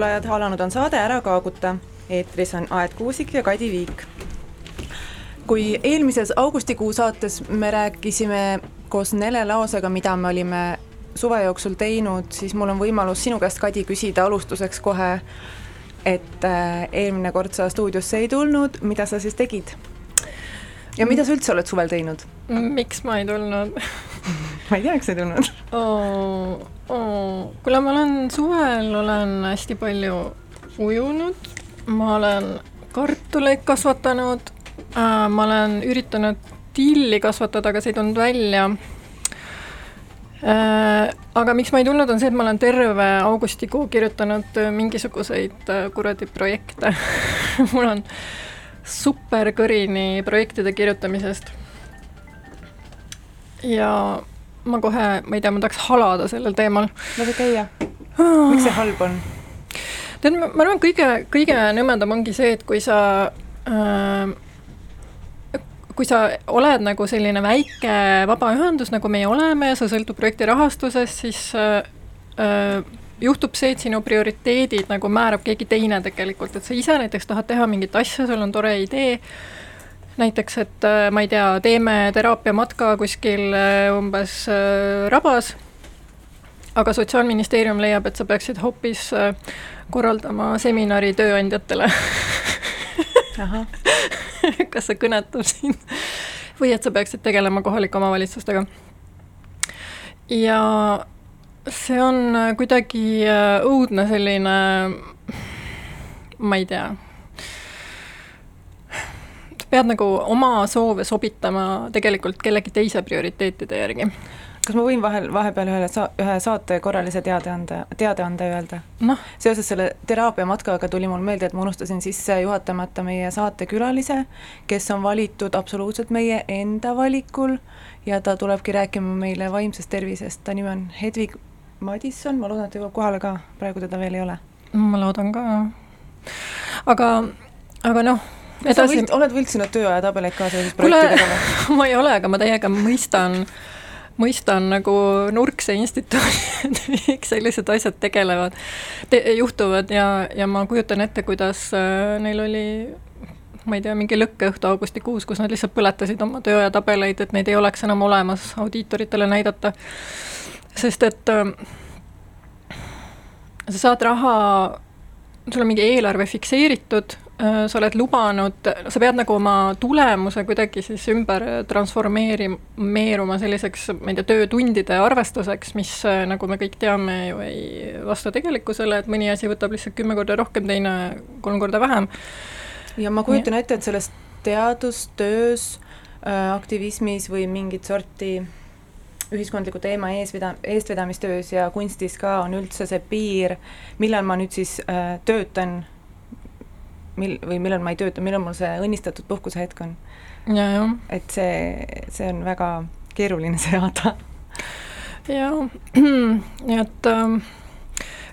kuulajad, alanud on saade Ära kaaguta. eetris on Aet Kuusik ja Kadi Viik. kui eelmises augustikuu saates me rääkisime koos Nele Laosega, mida me olime suve jooksul teinud, siis mul on võimalus sinu käest, Kadi, küsida alustuseks kohe, et äh, eelmine kord sa stuudiosse ei tulnud, mida sa siis tegid? ja mida sa üldse oled suvel teinud? miks ma ei tulnud ma ei tea, sa ei tulnud oh,. Oh. kuule, ma olen suvel, olen hästi palju ujunud, ma olen kartuleid kasvatanud äh,, ma olen üritanud tilli kasvatada, aga see ei tulnud välja äh,. aga miks ma ei tulnud, on see, et ma olen terve augustikuu kirjutanud mingisuguseid äh, kuradi projekte mul on super kõrini projektide kirjutamisest. ja ma kohe, ma ei tea, ma tahaks halada sellel teemal. lase käia. miks see halb on? tead, ma arvan, kõige, kõige nõmedam ongi see, et kui sa äh, kui sa oled nagu selline väike vabaühendus, nagu meie oleme sa sõltud projekti rahastusest, siis äh, äh, juhtub see, et sinu prioriteedid nagu määrab keegi teine tegelikult, et sa ise näiteks tahad teha mingit asja, sul on tore idee näiteks, et äh, ma ei tea, teeme teraapiamatka kuskil äh, umbes äh, rabas, aga Sotsiaalministeerium leiab, et sa peaksid hoopis korraldama seminari tööandjatele kas see kõnetab sind? või et sa peaksid tegelema kohalike omavalitsustega. ja see on kuidagi õudne selline, ma ei tea pead nagu oma soove sobitama tegelikult kellegi teise prioriteetide järgi. kas ma võin vahel, vahepeal ühele sa-, ühe saate korralise teadeande, teadeande öelda no.? seoses selle teraapiamatkaga tuli mul meelde, et ma unustasin sisse juhatamata meie saatekülalise, kes on valitud absoluutselt meie enda valikul ja ta tulebki rääkima meile vaimsest tervisest, ta nimi on Hedvig Madisson, ma loodan, et ta jõuab kohale ka, praegu teda veel ei ole. ma loodan ka, aga, aga noh edasi. Võlt, oled võltsinud tööaja tabeleid ka sellises projektidega või? ma ei ole, aga ma täiega mõistan, mõistan nagu Nurkse instituudi, miks sellised asjad tegelevad te,, juhtuvad ja, ja ma kujutan ette, kuidas äh, neil oli ma ei tea, mingi lõkkeõhtu augustikuus, kus nad lihtsalt põletasid oma tööaja tabeleid, et neid ei oleks enam olemas audiitoritele näidata. sest et äh, sa saad raha, sul on mingi eelarve fikseeritud sa oled lubanud, sa pead nagu oma tulemuse kuidagi siis ümber transformeerima selliseks, ma ei tea, töötundide arvestuseks, mis äh, nagu me kõik teame ju ei vasta tegelikkusele, et mõni asi võtab lihtsalt kümme korda rohkem, teine kolm korda vähem. ja ma kujutan ette, et selles teadustöös äh,, aktivismis või mingit sorti ühiskondliku teema eesveda-, eestvedamistöös ja kunstis ka on üldse see piir, millal ma nüüd siis äh, töötan mil-, või millal ma ei tööta, millal mul see õnnistatud puhkusehetk on. et see, see on väga keeruline seada. jaa, nii et äh,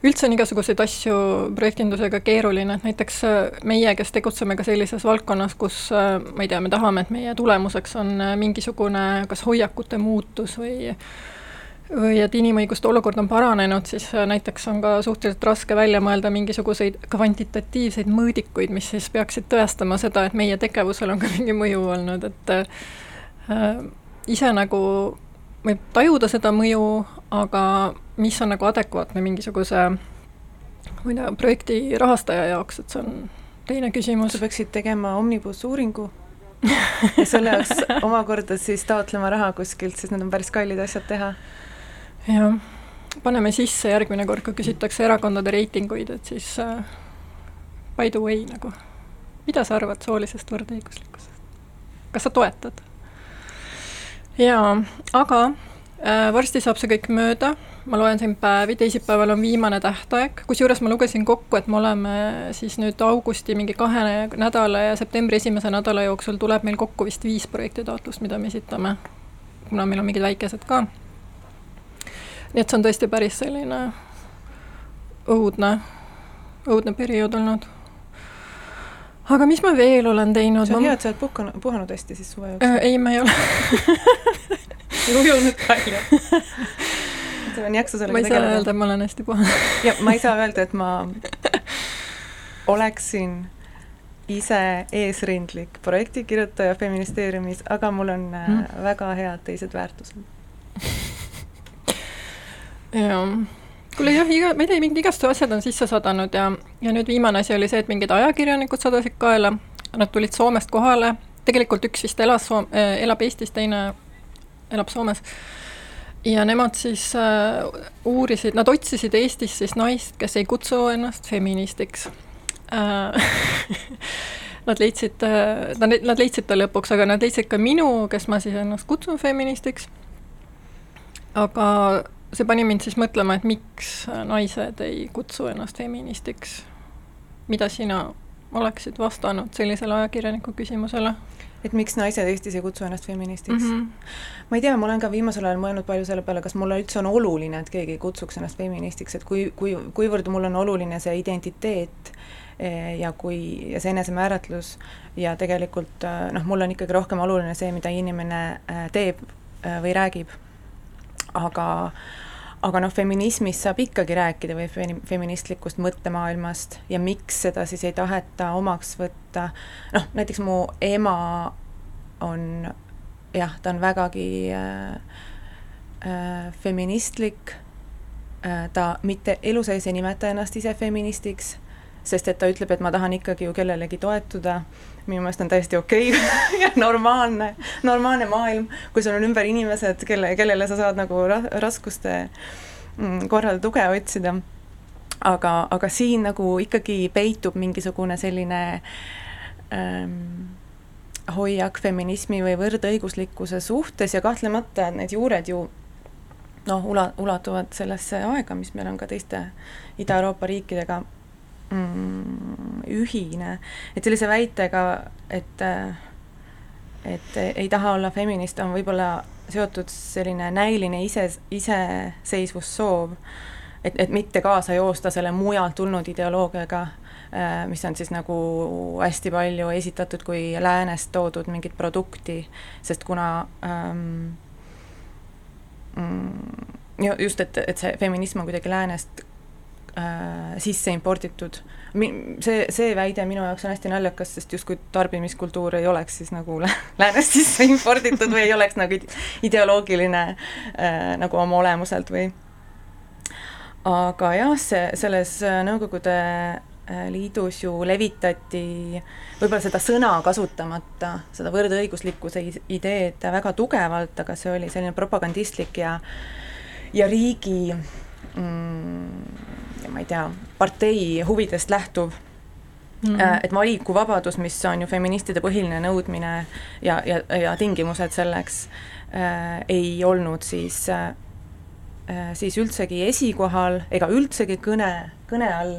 üldse on igasuguseid asju projektindusega keeruline, et näiteks äh, meie, kes tegutseme ka sellises valdkonnas, kus äh, ma ei tea, me tahame, et meie tulemuseks on äh, mingisugune kas hoiakute muutus või või et inimõiguste olukord on paranenud, siis äh, näiteks on ka suhteliselt raske välja mõelda mingisuguseid kvantitatiivseid mõõdikuid, mis siis peaksid tõestama seda, et meie tegevusel on ka mingi mõju olnud, et äh, ise nagu võib tajuda seda mõju, aga mis on nagu adekvaatne mingisuguse ma ei tea, projekti rahastaja jaoks, et see on teine küsimus. sa peaksid tegema Omnibus uuringu ja selle jaoks omakorda siis taotlema raha kuskilt, sest need on päris kallid asjad teha jah, paneme sisse järgmine kord, kui küsitakse erakondade reitinguid, et siis äh, by the way nagu, mida sa arvad soolisest võrdõiguslikkusest? kas sa toetad? jaa, aga äh, varsti saab see kõik mööda, ma loen siin päevi, teisipäeval on viimane tähtaeg, kusjuures ma lugesin kokku, et me oleme siis nüüd augusti mingi kahe nädala ja septembri esimese nädala jooksul tuleb meil kokku vist viis projektitaotlust, mida me esitame, kuna meil on mingid väikesed ka nii et see on tõesti päris selline õudne, õudne periood olnud. aga mis ma veel olen teinud? see on ma... hea, et sa oled puhkanud, puhanud hästi siis suve jooksul äh,. ei, ma ei ole ujunud palju ma ei jaksa sellega ma ei saa öelda, et ma olen hästi puhane ja ma ei saa öelda, et ma oleksin ise eesrindlik projektikirjutaja Feministeeriumis, aga mul on mm. väga head teised väärtused. Jah kuule jah, iga, ma ei tea, mingid igast asjad on sisse sadanud ja, ja nüüd viimane asi oli see, et mingid ajakirjanikud sadasid kaela, nad tulid Soomest kohale, tegelikult üks vist elas Soom-, äh, elab Eestis, teine elab Soomes. ja nemad siis äh, uurisid, nad otsisid Eestis siis naist, kes ei kutsu ennast feministiks äh, Nad leidsid nad leidsid ta lõpuks, aga nad leidsid ka minu, kes ma siis ennast kutsun feministiks. aga see pani mind siis mõtlema, et miks naised ei kutsu ennast feministiks. mida sina oleksid vastanud sellisele ajakirjaniku küsimusele? et miks naised Eestis ei kutsu ennast feministiks mm? -hmm. ma ei tea, ma olen ka viimasel ajal mõelnud palju selle peale, kas mulle üldse on oluline, et keegi kutsuks ennast feministiks, et kui, kui, kuivõrd mul on oluline see identiteet eh, ja kui, ja see enesemääratlus ja tegelikult eh, noh, mul on ikkagi rohkem oluline see, mida inimene eh, teeb või räägib aga aga noh, feminismist saab ikkagi rääkida või feministlikust mõttemaailmast ja miks seda siis ei taheta omaks võtta, noh, näiteks mu ema on jah, ta on vägagi äh, äh, feministlik. Äh,, ta mitte elu sees ei nimeta ennast ise feministiks sest et ta ütleb, et ma tahan ikkagi ju kellelegi toetuda, minu meelest on täiesti okei okay ja normaalne, normaalne maailm, kui sul on ümber inimesed, kelle, kellele sa saad nagu ra raskuste mm, korral tuge otsida. aga, aga siin nagu ikkagi peitub mingisugune selline ähm, hoiak feminismi või võrdõiguslikkuse suhtes ja kahtlemata need juured ju noh, ula-, ulatuvad sellesse aega, mis meil on ka teiste Ida-Euroopa riikidega mm, ühine, et sellise väitega, et et ei taha olla feminist, on võib-olla seotud selline näiline ise, iseseisvussoov, et, et mitte kaasa joosta selle mujalt tulnud ideoloogiaga, mis on siis nagu hästi palju esitatud kui läänest toodud mingit produkti, sest kuna ähm, mm, just, et, et see feminism on kuidagi läänest äh, sisse imporditud. see, see väide minu jaoks on hästi naljakas, sest justkui tarbimiskultuur ei oleks siis nagu läänest sisse imporditud või ei oleks nagu ideoloogiline äh, nagu oma olemuselt või aga jah, see, selles Nõukogude äh, Liidus ju levitati võib-olla seda sõna kasutamata, seda võrdõiguslikkuse ideed väga tugevalt, aga see oli selline propagandistlik ja ja riigi mm, ma ei tea, partei huvidest lähtuv Mm -hmm. et valikuvabadus, mis on ju feministide põhiline nõudmine ja, ja, ja tingimused selleks äh,, ei olnud siis äh,, siis üldsegi esikohal ega üldsegi kõne, kõne all.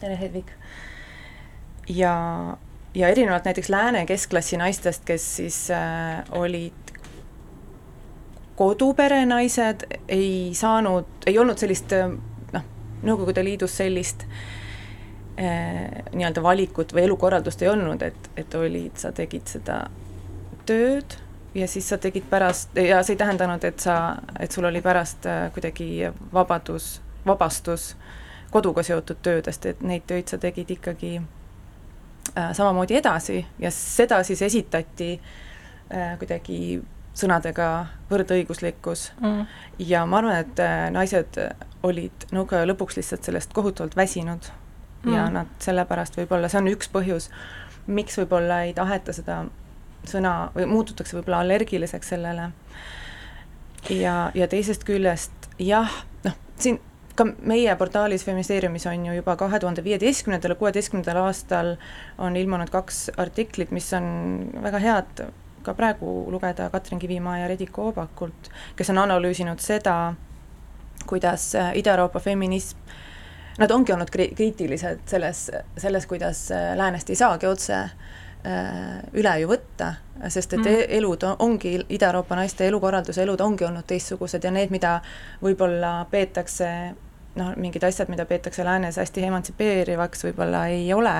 tere, Hedvig. ja, ja erinevalt näiteks lääne keskklassi naistest, kes siis äh, olid koduperenaised, ei saanud, ei olnud sellist äh, Nõukogude Liidus sellist äh, nii-öelda valikut või elukorraldust ei olnud, et, et olid, sa tegid seda tööd ja siis sa tegid pärast, ja see ei tähendanud, et sa, et sul oli pärast äh, kuidagi vabadus, vabastus koduga seotud töödest, et neid töid sa tegid ikkagi äh, samamoodi edasi ja seda siis esitati äh, kuidagi sõnadega võrdõiguslikkus mm. ja ma arvan, et äh, naised olid nõukaja lõpuks lihtsalt sellest kohutavalt väsinud mm. ja nad sellepärast võib-olla, see on üks põhjus, miks võib-olla ei taheta seda sõna või muututakse võib-olla allergiliseks sellele. ja, ja teisest küljest jah, noh, siin ka meie portaalis Feministeeriumis on ju juba kahe tuhande viieteistkümnendal ja kuueteistkümnendal aastal on ilmunud kaks artiklit, mis on väga head ka praegu lugeda Katrin Kivimaa ja Rediko Oobakult, kes on analüüsinud seda, kuidas äh, Ida-Euroopa feminism, nad ongi olnud kri-, kriitilised selles, selles, kuidas äh, läänest ei saagi otse äh, üle ju võtta, sest et mm. elud ongi, Ida-Euroopa naiste elukorralduse elud ongi olnud teistsugused ja need, mida võib-olla peetakse noh, mingid asjad, mida peetakse läänes hästi emantsipeerivaks, võib-olla ei ole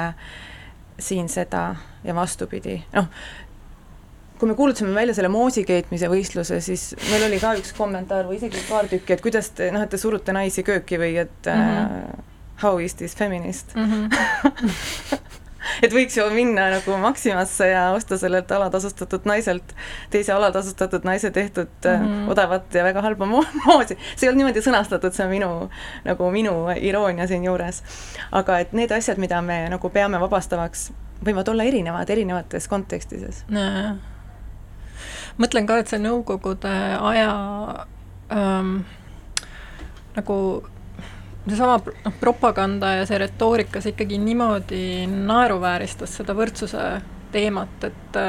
siin seda ja vastupidi, noh, kui me kuulutasime välja selle moosi keetmise võistluse, siis meil oli ka üks kommentaar või isegi paar tükki, et kuidas te, noh, et te surute naisi kööki või et mm -hmm. uh, how is this feminist mm. -hmm. et võiks ju minna nagu Maximasse ja osta sellelt alatasustatud naiselt teise alatasustatud naise tehtud mm -hmm. odavat ja väga halba mo moosi. see ei olnud niimoodi sõnastatud, see on minu, nagu minu iroonia siinjuures. aga et need asjad, mida me nagu peame vabastavaks, võivad olla erinevad erinevates kontekstides. Mõtlen ka, et see Nõukogude aja ähm, nagu seesama noh, propaganda ja see retoorika, see ikkagi niimoodi naeruvääristas seda võrdsuse teemat, et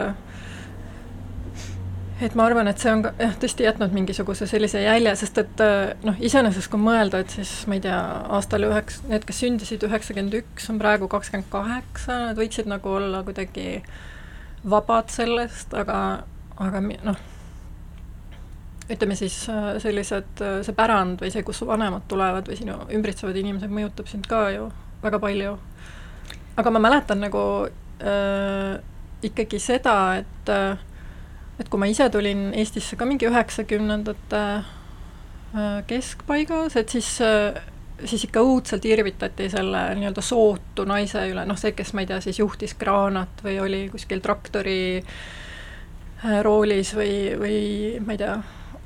et ma arvan, et see on ka jah, tõesti jätnud mingisuguse sellise jälje, sest et noh, iseenesest kui mõelda, et siis ma ei tea, aastal üheks, need, kes sündisid üheksakümmend üks, on praegu kakskümmend kaheksa, nad võiksid nagu olla kuidagi vabad sellest, aga, aga noh ütleme siis äh, sellised, äh, see pärand või see, kust su vanemad tulevad või sinu ümbritsevad inimesed mõjutab sind ka ju väga palju. aga ma mäletan nagu äh, ikkagi seda, et äh, et kui ma ise tulin Eestisse ka mingi üheksakümnendate äh, keskpaigas, et siis siis ikka õudselt irvitati selle nii-öelda sootu naise üle, noh see, kes ma ei tea, siis juhtis kraanat või oli kuskil traktori äh, roolis või, või ma ei tea,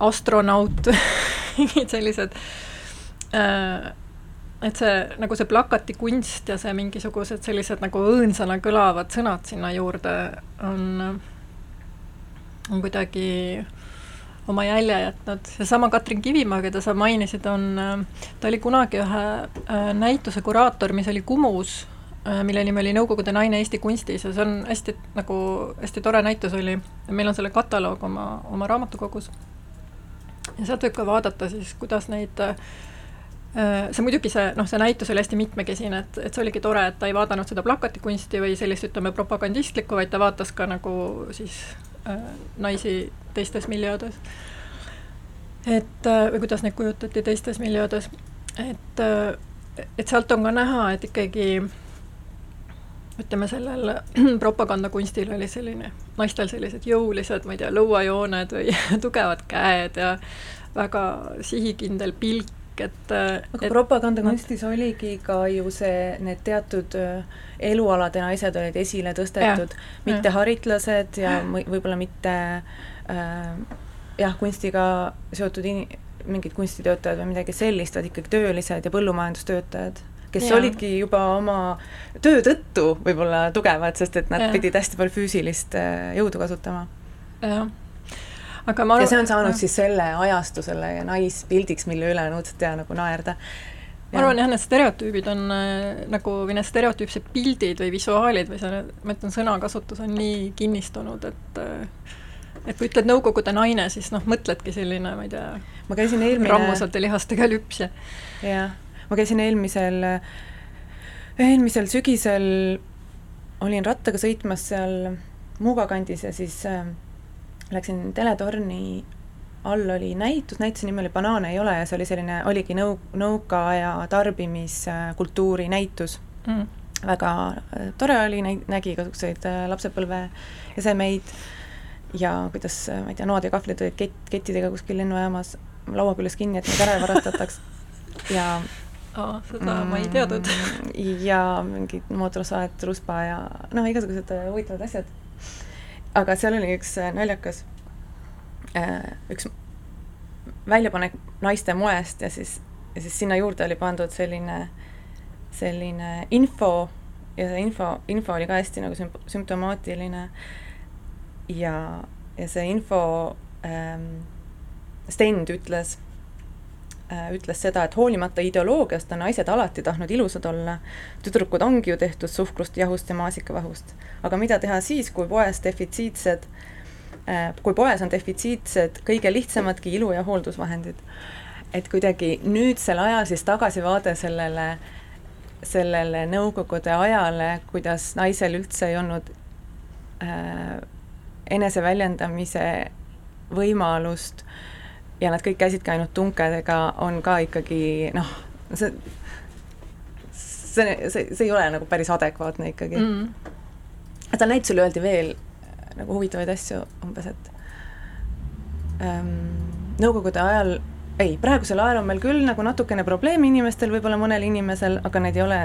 astronaut mingid sellised äh, et see, nagu see plakatikunst ja see mingisugused sellised nagu õõnsana kõlavad sõnad sinna juurde on, on kuidagi oma jälje jätnud. seesama Katrin Kivimaa, keda sa mainisid, on, ta oli kunagi ühe äh, näituse kuraator, mis oli Kumus, äh, mille nimi oli Nõukogude naine Eesti kunstis ja see on hästi nagu, hästi tore näitus oli. meil on selle kataloog oma, oma raamatukogus ja sealt võib ka vaadata siis, kuidas neid äh, see muidugi see, noh, see näitus oli hästi mitmekesine, et, et see oligi tore, et ta ei vaadanud seda plakatikunsti või sellist, ütleme, propagandistlikku, vaid ta vaatas ka nagu siis äh, naisi teistes miljöödes. et äh, või kuidas neid kujutati teistes miljöödes, et äh,, et sealt on ka näha, et ikkagi ütleme, sellel propagandakunstil oli selline, naistel sellised jõulised, ma ei tea, lõuajooned või tugevad käed ja väga sihikindel pilk, et aga et, propagandakunstis no, oligi ka ju see, need teatud äh, elualade naised olid esile tõstetud, mitte ja. haritlased ja võib-olla mitte äh, jah, kunstiga seotud in-, mingid kunstitöötajad või midagi sellist, vaid ikkagi töölised ja põllumajandustöötajad kes ja. olidki juba oma töö tõttu võib-olla tugevad, sest et nad ja. pidid hästi palju füüsilist äh, jõudu kasutama. jah aga ma arvan ja see on saanud ja. siis selle ajastu, selle naispildiks, mille üle on õudselt hea nagu naerda. ma arvan jah, need stereotüübid on äh, nagu, või need stereotüüpsed pildid või visuaalid või see, ma ütlen, sõnakasutus on nii kinnistunud, et äh, et kui ütled Nõukogude naine, siis noh, mõtledki selline, ma ei tea, ma käisin eelmine rammusate lihastega lüps ja jah ma käisin eelmisel, eelmisel sügisel olin rattaga sõitmas seal Muuga kandis ja siis äh, läksin teletorni all oli näitus, näituse nimi oli Banaane ei ole ja see oli selline, oligi nõu-, nõukaaja tarbimiskultuuri näitus. Mm.. väga äh, tore oli, nägi igasuguseid äh, lapsepõlve esemeid ja kuidas, ma ei tea, noad ja kahvlid olid kett, kettidega kuskil lennujaamas laua küljes kinni, et neid ära ei varastataks ja aa, seda mm, ma ei teadnud. ja mingid mootorsaed, ruspa ja noh, igasugused äh, huvitavad asjad. aga seal oli üks äh, naljakas, äh, üks väljapanek naiste moest ja siis, ja siis sinna juurde oli pandud selline, selline info ja see info, info oli ka hästi nagu sümp-, sümptomaatiline ja, ja see info ähm, stend ütles ütles seda, et hoolimata ideoloogiast on naised alati tahtnud ilusad olla. tüdrukud ongi ju tehtud suhkrust, jahust ja maasikavahust. aga mida teha siis, kui poes defitsiitsed, äh, kui poes on defitsiitsed kõige lihtsamadki ilu- ja hooldusvahendid. et kuidagi nüüdsel ajal siis tagasivaade sellele, sellele nõukogude ajale, kuidas naisel üldse ei olnud äh, eneseväljendamise võimalust äh, ja nad kõik käisidki ainult tunkedega, on ka ikkagi noh, see, see, see, see ei ole nagu päris adekvaatne ikkagi. Mm.. seal näitusel öeldi veel nagu huvitavaid asju umbes, et ähm, Nõukogude ajal, ei, praegusel ajal on meil küll nagu natukene probleeme inimestel, võib-olla mõnel inimesel, aga need ei ole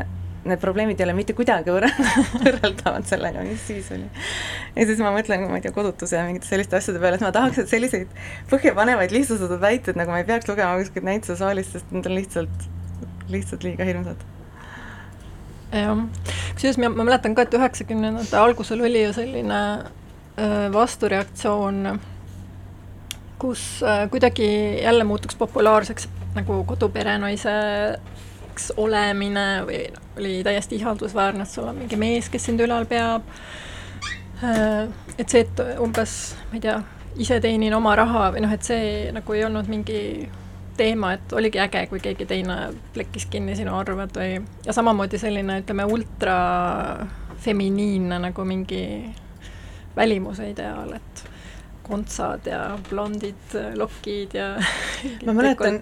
need probleemid ei ole mitte kuidagi võrreldavad sellega, mis siis oli. ja siis ma mõtlen, ma ei tea, kodutuse ja mingite selliste asjade peale, et ma tahaks, et selliseid põhjapanevaid lihtsustatud väiteid nagu ma ei peaks lugema kuskilt näitusesaalist, sest need on lihtsalt, lihtsalt liiga hirmsad. jah, kusjuures ma, ma mäletan ka, et üheksakümnendate algusel oli ju selline äh, vastureaktsioon, kus äh, kuidagi jälle muutuks populaarseks nagu koduperenaise naiseks olemine või oli täiesti ihaldusväärne, et sul on mingi mees, kes sind ülal peab. Äh, et see, et umbes, ma ei tea, ise teenin oma raha või noh, et see nagu ei olnud mingi teema, et oligi äge, kui keegi teine plekkis kinni sinu arved või, ja samamoodi selline, ütleme, ultrafeminiinne nagu mingi välimuse ideaal, et kontsad ja blondid lokid ja ma mäletan,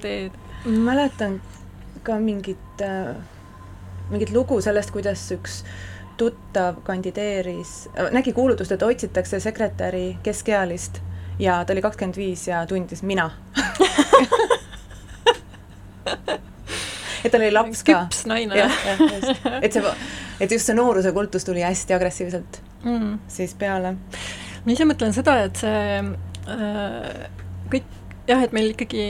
mäletan ka mingit, äh, mingit lugu sellest, kuidas üks tuttav kandideeris, äh, nägi kuulutust, et otsitakse sekretäri keskealist ja ta oli kakskümmend viis ja tundis mina et tal oli laps ka. küps naine. et see, et just see nooruse kultus tuli hästi agressiivselt mm. siis peale. ma ise mõtlen seda, et see äh, kõik jah, et meil ikkagi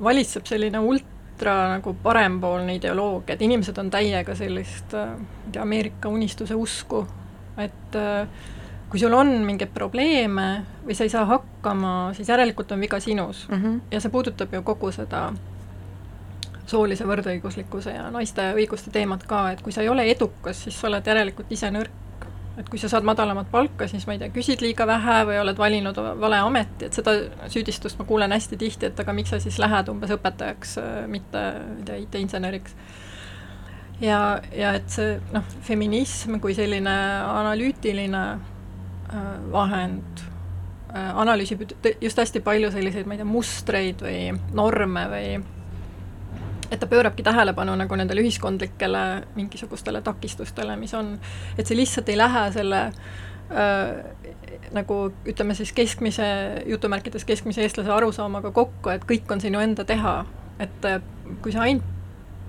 valitseb selline ult-, ultra nagu parempoolne ideoloogia, et inimesed on täiega sellist, äh, ma ei tea, Ameerika unistuse usku, et äh, kui sul on mingeid probleeme või sa ei saa hakkama, siis järelikult on viga sinus mm. -hmm. ja see puudutab ju kogu seda soolise võrdõiguslikkuse ja naiste õiguste teemat ka, et kui sa ei ole edukas, siis sa oled järelikult ise nõrk et kui sa saad madalamat palka, siis ma ei tea, küsid liiga vähe või oled valinud vale ameti, et seda süüdistust ma kuulen hästi tihti, et aga miks sa siis lähed umbes õpetajaks, mitte, ma ei tea, IT-inseneriks. ja, ja et see noh, feminism kui selline analüütiline äh, vahend äh, analüüsib just hästi palju selliseid, ma ei tea, mustreid või norme või et ta pöörabki tähelepanu nagu nendele ühiskondlikele mingisugustele takistustele, mis on, et see lihtsalt ei lähe selle äh, nagu ütleme siis keskmise, jutumärkides keskmise eestlase arusaamaga kokku, et kõik on sinu enda teha. et äh, kui sa ainult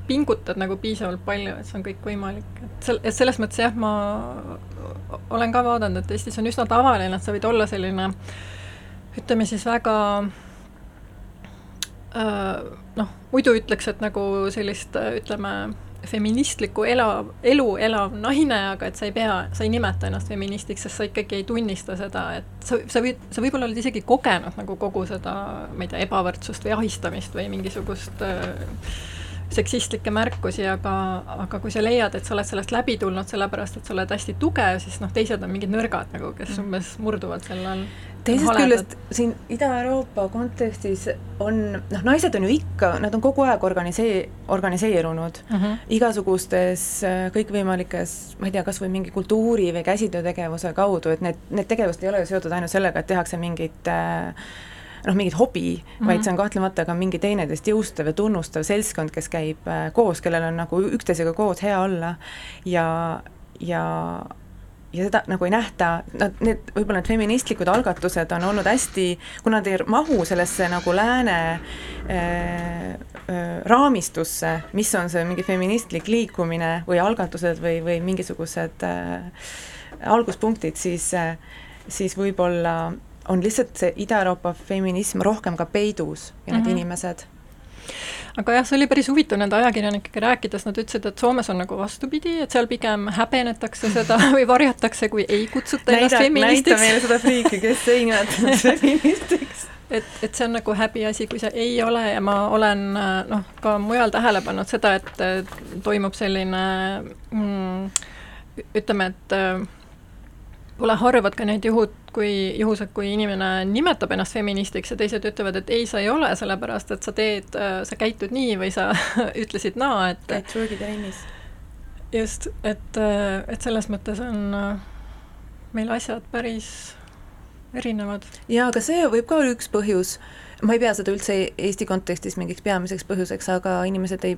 pingutad nagu piisavalt palju, et see on kõik võimalik, et sel-, et selles mõttes jah, ma olen ka vaadanud, et Eestis on üsna tavaline, et sa võid olla selline ütleme siis väga äh, noh, muidu ütleks, et nagu sellist ütleme, feministlikku elav, elu elav naine, aga et sa ei pea, sa ei nimeta ennast feministiks, sest sa ikkagi ei tunnista seda, et sa, sa võid, sa võib-olla oled isegi kogenud nagu kogu seda, ma ei tea, ebavõrdsust või ahistamist või mingisugust äh, seksistlikke märkusi, aga, aga kui sa leiad, et sa oled sellest läbi tulnud sellepärast, et sa oled hästi tugev, siis noh, teised on mingid nõrgad nagu, kes mm. umbes murduvad selle all. teisest küljest siin Ida-Euroopa kontekstis on, noh, naised on ju ikka, nad on kogu aeg organisee-, organiseerunud mm -hmm. igasugustes äh, kõikvõimalikes, ma ei tea, kas või mingi kultuuri või käsitöötegevuse kaudu, et need, need tegevused ei ole ju seotud ainult sellega, et tehakse mingit äh, noh, mingit hobi mm, -hmm. vaid see on kahtlemata ka mingi teineteist jõustav ja tunnustav seltskond, kes käib äh, koos, kellel on nagu üksteisega koos hea olla ja, ja ja seda nagu ei nähta, nad, need, võib-olla need feministlikud algatused on olnud hästi, kuna nad ei mahu sellesse nagu lääne äh, äh, raamistusse, mis on see mingi feministlik liikumine või algatused või, või mingisugused äh, alguspunktid, siis äh,, siis võib-olla on lihtsalt see Ida-Euroopa feminism rohkem ka peidus ja need mm -hmm. inimesed aga jah, see oli päris huvitav nende ajakirjanikega rääkides, nad ütlesid, et Soomes on nagu vastupidi, et seal pigem häbenetakse seda või varjatakse, kui ei kutsuta ennast feministiks. näita meile seda friiki, kes ei nimetanud feministiks et, et see on nagu häbiasi, kui sa ei ole ja ma olen noh, ka mujal tähele pannud seda, et toimub selline mm, ütleme, et pole harvad ka need juhud, kui juhused, kui inimene nimetab ennast feministiks ja teised ütlevad, et ei, sa ei ole, sellepärast et sa teed, sa käitud nii või sa ütlesid naa, et käid trügitrennis. just, et, et selles mõttes on meil asjad päris erinevad. jaa, aga see võib ka olla üks põhjus, ma ei pea seda üldse Eesti kontekstis mingiks peamiseks põhjuseks, aga inimesed ei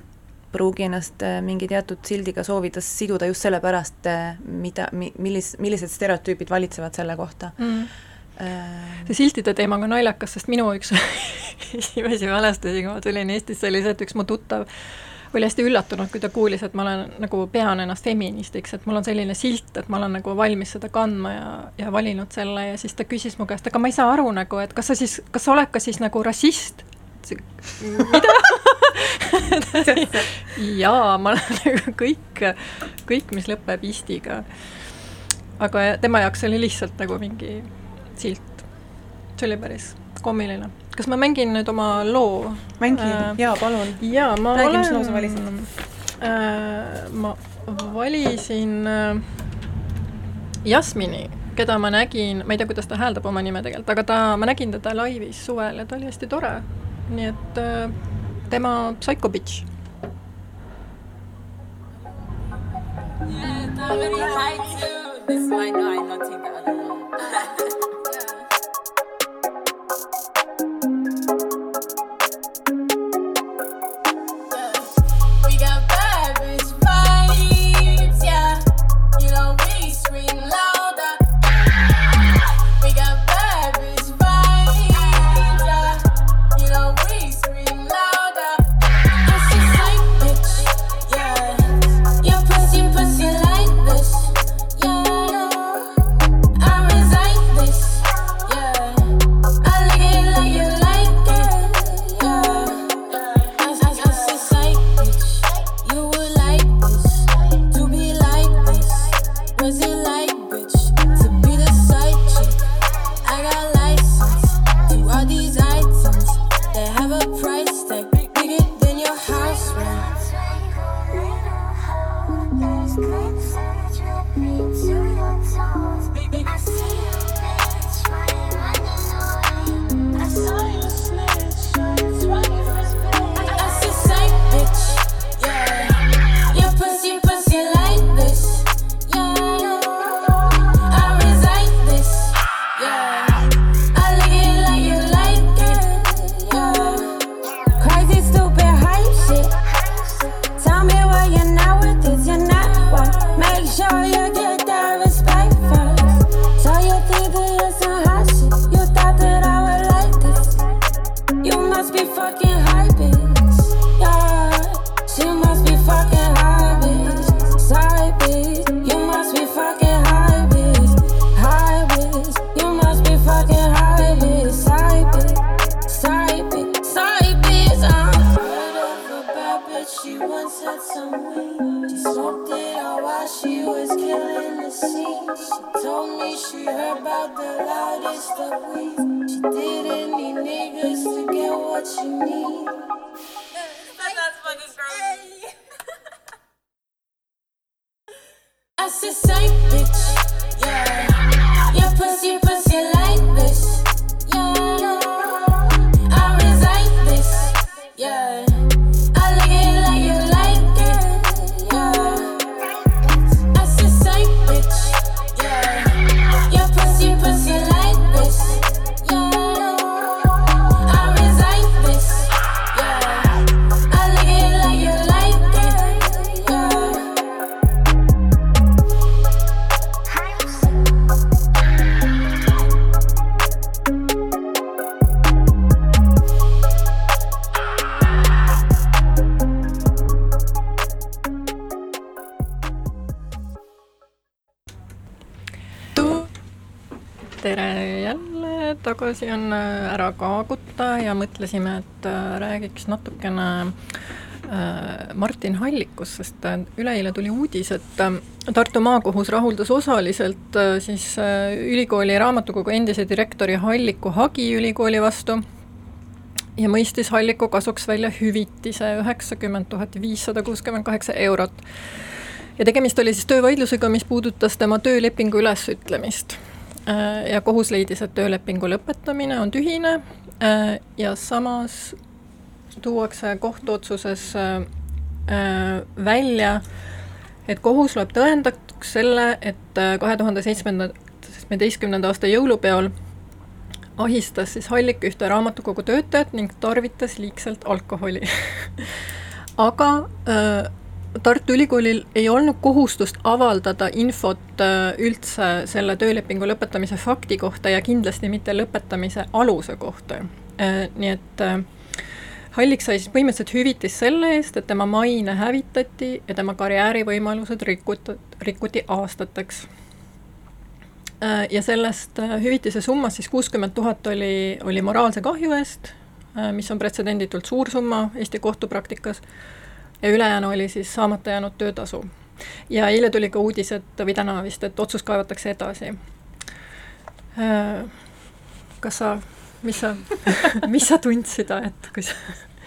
pruugi ennast äh, mingi teatud sildiga soovida siduda just sellepärast, äh, mida, millis, millised stereotüübid valitsevad selle kohta mm see siltide teemaga on naljakas, sest minu üks esimesi mälestusi, kui ma tulin Eestisse, oli see, et üks mu tuttav oli hästi üllatunud, kui ta kuulis, et ma olen nagu, pean ennast feministiks, et mul on selline silt, et ma olen nagu valmis seda kandma ja, ja valinud selle ja siis ta küsis mu käest, aga ma ei saa aru nagu, et kas sa siis, kas sa oled ka siis nagu rassist? Mida jaa, ma olen nagu kõik, kõik, mis lõpeb istiga. aga tema jaoks oli lihtsalt nagu mingi silt. see oli päris kommiline kas ma mängin nüüd oma loo? mängi äh,, jaa, palun. jaa, ma räägi, mis loo sa valisid äh,? ma valisin äh, Jasmini, keda ma nägin, ma ei tea, kuidas ta hääldab oma nime tegelikult, aga ta, ma nägin teda laivis suvel ja ta oli hästi tore. Nii et äh, tema Psycho Bitch. This might not, not take the other one. Tagasi on äh, ära kaaguta ja mõtlesime, et äh, räägiks natukene äh, Martin Hallikust, sest üleeile tuli uudis, et Tartu maakohus rahuldas osaliselt siis ülikooli raamatukogu endise direktori Halliku hagi ülikooli vastu ja mõistis Halliku kasuks välja hüvitise üheksakümmend tuhat viissada kuuskümmend kaheksa eurot. ja tegemist oli siis töövaidlusega, mis puudutas tema töölepingu ülesütlemist ja kohus leidis, et töölepingu lõpetamine on tühine. Äh, ja samas tuuakse kohtuotsuses äh, välja, et kohus loeb tõendatuks selle, et kahe tuhande seitsmenda, seitsmeteistkümnenda aasta jõulupeol ahistas siis Hallik ühte raamatukogu töötajat ning tarvitas liigselt alkoholi. Aga äh, Tartu Ülikoolil ei olnud kohustust avaldada infot äh, üldse selle töölepingu lõpetamise fakti kohta ja kindlasti mitte lõpetamise aluse kohta. Äh, nii et äh, Hallik sai siis põhimõtteliselt hüvitist selle eest, et tema maine hävitati ja tema karjäärivõimalused rikuti, rikuti aastateks. ja sellest hüvitise summast siis kuuskümmend tuhat oli, oli moraalse kahju eest, mis on pretsedenditult suur summa Eesti kohtupraktikas ja ülejäänu oli siis saamata jäänud töötasu. ja eile tuli ka uudis, et või täna vist, et otsus kaevatakse edasi. Äh, kas sa, mis sa mis sa tundsid, et kui sa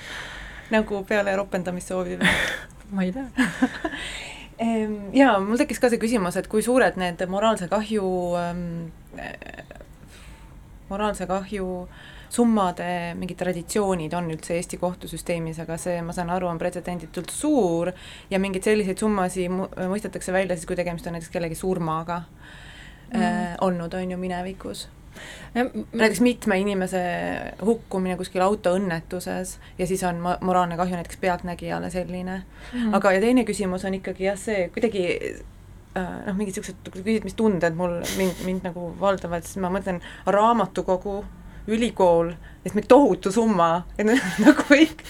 nagu peale ropendamissoovi või? ma ei tea jaa, mul tekkis ka see küsimus, et kui suured need moraalse kahju ähm,, moraalse kahju äh, summade mingid traditsioonid on üldse Eesti kohtusüsteemis, aga see, ma saan aru, on pretsedenditult suur ja mingeid selliseid summasid mõistetakse välja siis, kui tegemist on näiteks kellegi surmaga mm. äh, olnud, on ju, minevikus. Näiteks mitme inimese hukkumine kuskil autoõnnetuses ja siis on mo-, moraalne kahju näiteks pealtnägijale selline. Mm.. aga, ja teine küsimus on ikkagi jah, see kuidagi äh, noh, mingid niisugused, kui küsid, mis tunded mul, mind, mind nagu valdavad, siis ma mõtlen raamatukogu ülikool, et mingi tohutu summa, et nagu kõik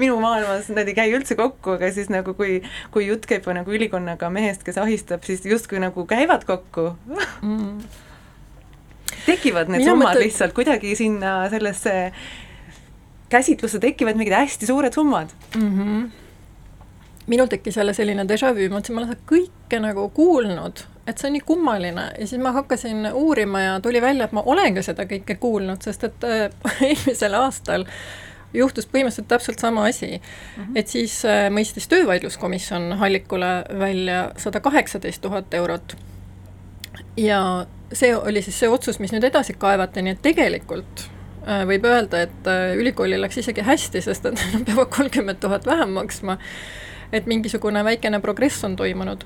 minu maailmas need ei käi üldse kokku, aga siis nagu kui, kui jutt käib nagu ülikonnaga mehest, kes ahistab, siis justkui nagu käivad kokku mm. tekivad need Mina summad mõtlen... lihtsalt kuidagi sinna sellesse käsitlusse tekivad mingid hästi suured summad mm. -hmm minul tekkis jälle selline déjà vu, ma mõtlesin, ma olen seda kõike nagu kuulnud, et see on nii kummaline ja siis ma hakkasin uurima ja tuli välja, et ma olen ka seda kõike kuulnud, sest et äh, eelmisel aastal juhtus põhimõtteliselt täpselt sama asi mm. -hmm. et siis äh, mõistis töövaidluskomisjon Hallikule välja sada kaheksateist tuhat eurot. ja see oli siis see otsus, mis nüüd edasi kaevati, nii et tegelikult äh, võib öelda, et ülikoolil läks isegi hästi, sest et nad peavad kolmkümmend tuhat vähem maksma et mingisugune väikene progress on toimunud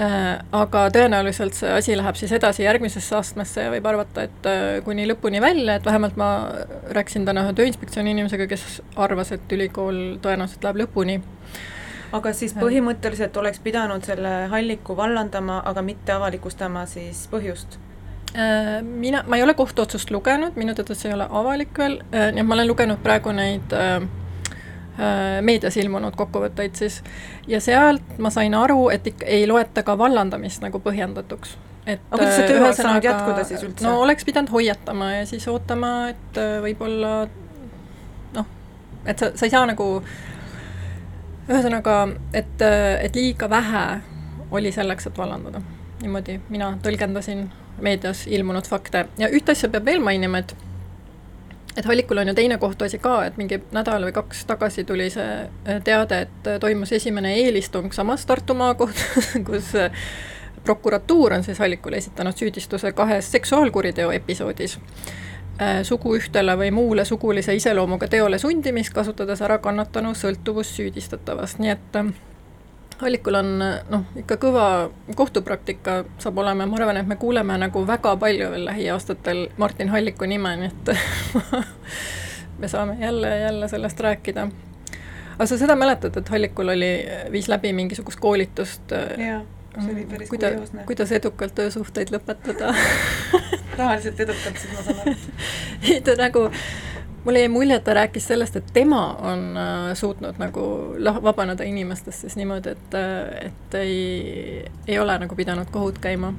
aga tõenäoliselt see asi läheb siis edasi järgmisesse astmesse ja võib arvata, et äh, kuni lõpuni välja, et vähemalt ma rääkisin täna ühe Tööinspektsiooni inimesega, kes arvas, et ülikool tõenäoliselt läheb lõpuni. aga siis põhimõtteliselt oleks pidanud selle halliku vallandama, aga mitte avalikustama siis põhjust? Äh, mina, ma ei ole kohtuotsust lugenud, minu teada see ei ole avalik veel, nii et ma olen lugenud praegu neid äh, Äh, meedias ilmunud kokkuvõtteid siis ja sealt ma sain aru, et ikka ei loeta ka vallandamist nagu põhjendatuks. et aga kuidas see töö oleks saanud jätkuda siis üldse? no oleks pidanud hoiatama ja siis ootama, et äh, võib-olla noh, et sa, sa ei saa nagu ühesõnaga, et, äh, et liiga vähe oli selleks, et vallandada. niimoodi mina tõlgendasin meedias ilmunud fakte ja ühte asja peab veel mainima, et et Hallikul on ju teine kohtuasi ka, et mingi nädal või kaks tagasi tuli see äh, teade, et äh, toimus esimene eelistung samas Tartu maakohtus, kus äh, prokuratuur on siis Hallikule esitanud süüdistuse kahes seksuaalkuriteo episoodis. suguühtele või muule sugulise iseloomuga teole sundimist, kasutades ära kannatanu sõltuvust süüdistatavast, nii et Hallikul on noh, ikka kõva kohtupraktika saab olema ja ma arvan, et me kuuleme nagu väga palju veel lähiaastatel Martin Halliku nime, nii et me saame jälle jälle sellest rääkida. aga sa seda mäletad, et Hallikul oli, viis läbi mingisugust koolitust? jaa, see oli päris kuida, kurioosne. kuidas edukalt töösuhteid lõpetada rahaliselt edukalt, siis ma saan aru. ei ta nagu mulle jäi mulje, et ta rääkis sellest, et tema on äh, suutnud nagu lah-, vabaneda inimestest siis niimoodi, et, äh, et ei, ei ole nagu pidanud kohut käima.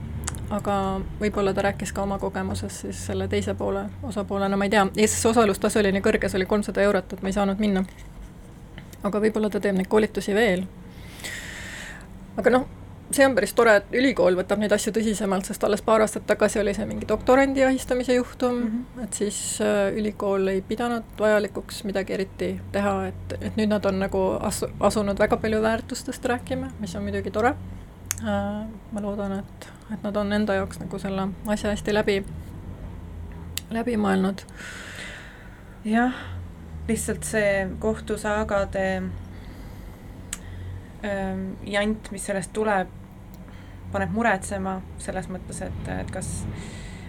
aga võib-olla ta rääkis ka oma kogemusest siis selle teise poole osapoolena, ma ei tea, Eestis osalustasu oli nii kõrge, see oli kolmsada eurot, et ma ei saanud minna. aga võib-olla ta teeb neid koolitusi veel. aga noh see on päris tore, et ülikool võtab neid asju tõsisemalt, sest alles paar aastat tagasi oli see mingi doktorandi ahistamise juhtum mm, -hmm. et siis äh, ülikool ei pidanud vajalikuks midagi eriti teha, et, et nüüd nad on nagu asu-, asunud väga palju väärtustest rääkima, mis on muidugi tore äh,. ma loodan, et, et nad on enda jaoks nagu selle asja hästi läbi, läbi mõelnud. jah, lihtsalt see kohtusaagade jant, mis sellest tuleb, paneb muretsema selles mõttes, et, et kas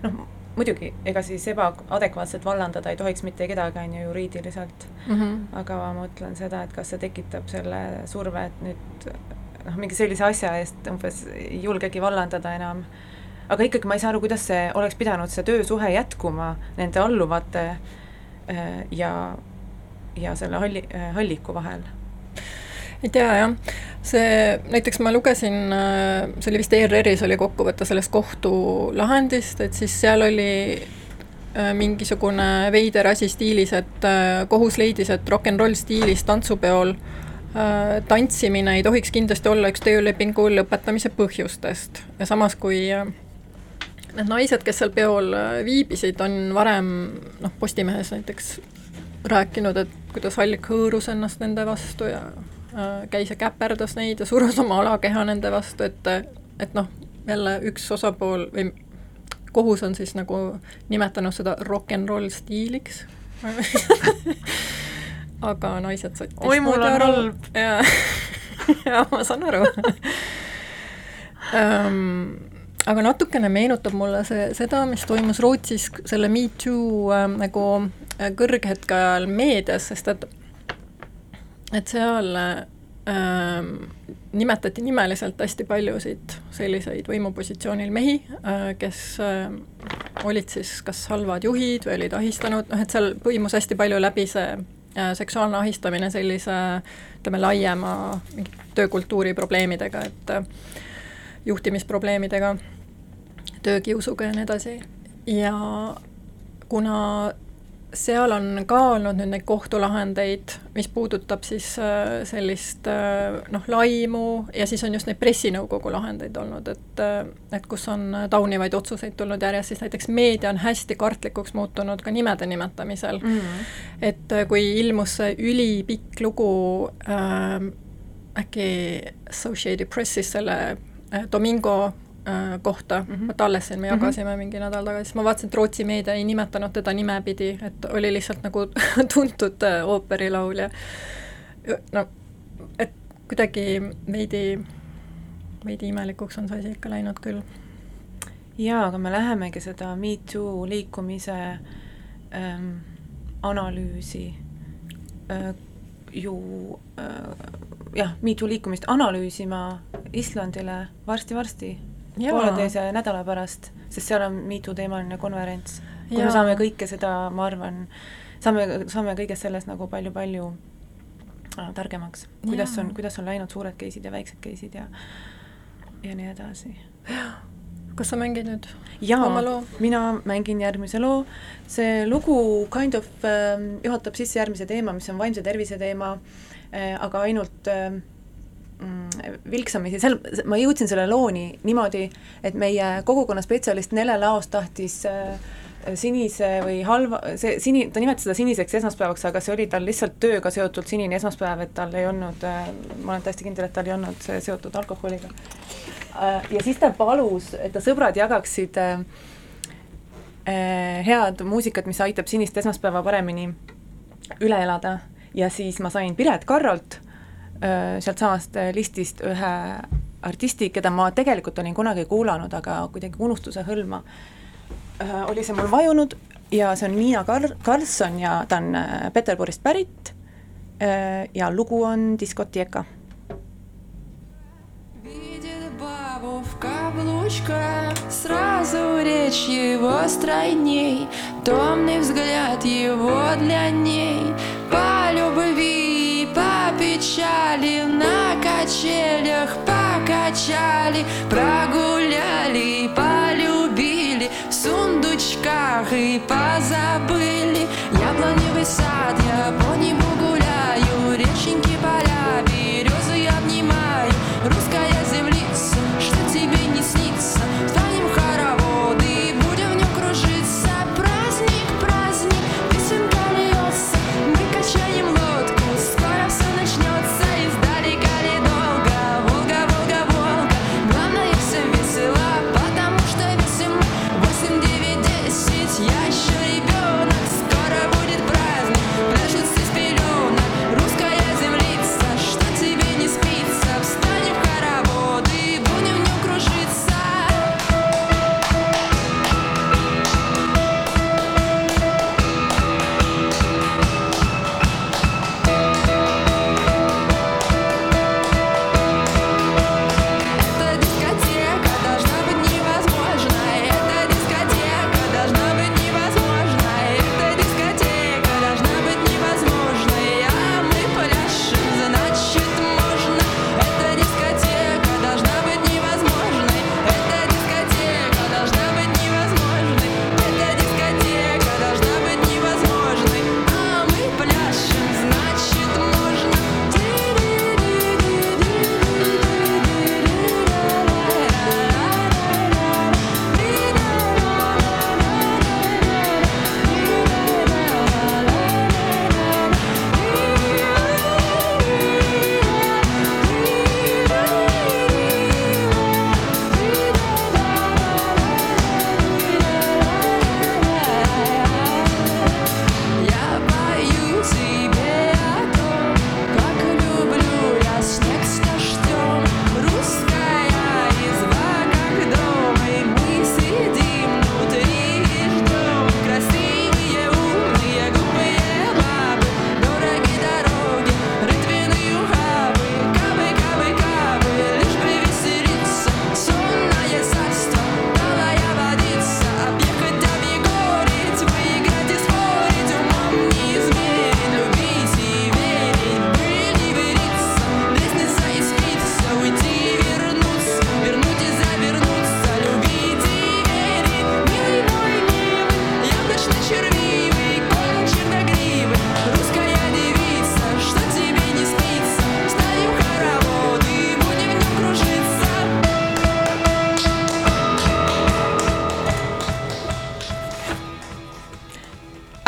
noh, muidugi, ega siis ebaadekvaatselt vallandada ei tohiks mitte kedagi, on ju, juriidiliselt mm. -hmm. aga ma mõtlen seda, et kas see tekitab selle surve, et nüüd noh, mingi sellise asja eest umbes ei julgegi vallandada enam. aga ikkagi ma ei saa aru, kuidas see oleks pidanud, see töösuhe jätkuma nende alluvate äh, ja, ja selle halli, äh, halliku vahel ei tea jah, see, näiteks ma lugesin, äh, see oli vist ERR-is oli kokkuvõte sellest kohtulahendist, et siis seal oli äh, mingisugune veider asi stiilis, et äh, kohus leidis, et rock n roll stiilis tantsupeol tantsimine ei tohiks kindlasti olla üks töölepingu lõpetamise põhjustest. Ja samas, kui need naised, kes seal peol viibisid, on varem noh, Postimehes näiteks rääkinud, et kuidas Hallik hõõrus ennast nende vastu ja käis ja käperdas neid ja surus oma alakeha nende vastu, et, et noh, jälle üks osapool või kohus on siis nagu nimetanud seda rock n roll stiiliks. Aga naised said oi, mul on halb. ja, ja ma saan aru. Um, aga natukene meenutab mulle see, seda, mis toimus Rootsis selle Me Too äh, nagu äh, kõrghetke ajal meedias, sest et et seal äh, nimetati nimeliselt hästi paljusid selliseid võimupositsioonil mehi äh,, kes äh, olid siis kas halvad juhid või olid ahistanud, noh et seal põimus hästi palju läbi see äh, seksuaalne ahistamine sellise ütleme, laiema töökultuuri probleemidega, et äh, juhtimisprobleemidega, töökiusuga ja nii edasi, ja kuna seal on ka olnud nüüd neid kohtulahendeid, mis puudutab siis äh, sellist äh, noh, laimu ja siis on just neid pressinõukogu lahendeid olnud, et äh, et kus on taunivaid otsuseid tulnud järjest, siis näiteks meedia on hästi kartlikuks muutunud ka nimede nimetamisel mm. -hmm. et kui ilmus see ülipikk lugu äh, äkki Associated Pressis selle Domingo Äh, kohta mm, -hmm. vot alles siin me jagasime mm -hmm. mingi nädal tagasi, siis ma vaatasin, et Rootsi meedia ei nimetanud teda nimepidi, et oli lihtsalt nagu tuntud äh, ooperilaulja. no, et kuidagi veidi, veidi imelikuks on see asi ikka läinud küll. jaa, aga me lähemegi seda Me Too liikumise ähm, analüüsi äh, ju äh, jah, Me Too liikumist analüüsima Islandile varsti-varsti pooleteise nädala pärast, sest seal on mitu teemaline konverents, kus me saame kõike seda, ma arvan, saame, saame kõigest sellest nagu palju-palju äh, targemaks, kuidas on, kuidas on läinud suured case'id ja väiksed case'id ja ja nii edasi. kas sa mängid nüüd jaa, mina mängin järgmise loo, see lugu kind of äh, juhatab sisse järgmise teema, mis on vaimse tervise teema äh,, aga ainult äh, vilksamisi, seal, ma jõudsin selle looni niimoodi, et meie kogukonna spetsialist Nele Laos tahtis äh, sinise või halva, see sini, ta nimetas seda siniseks esmaspäevaks, aga see oli tal lihtsalt tööga seotud sinine esmaspäev, et tal ei olnud äh,, ma olen täiesti kindel, et tal ei olnud see seotud alkoholiga äh,. ja siis ta palus, et ta sõbrad jagaksid head muusikat, mis aitab sinist esmaspäeva paremini üle elada ja siis ma sain Piret Karrolt sealtsamast äh, listist ühe artisti, keda ma tegelikult olin kunagi kuulanud, aga kuidagi unustuse hõlma äh, oli see mul vajunud ja see on Niina Kar-, Karlsson ja ta on Peterburist pärit ja lugu on Diskoteeka. в каблучках Сразу речь его стройней Томный взгляд его для ней По любви печали На качелях покачали Прогуляли, полюбили В сундучках и позабыли. Яблоневый сад, я по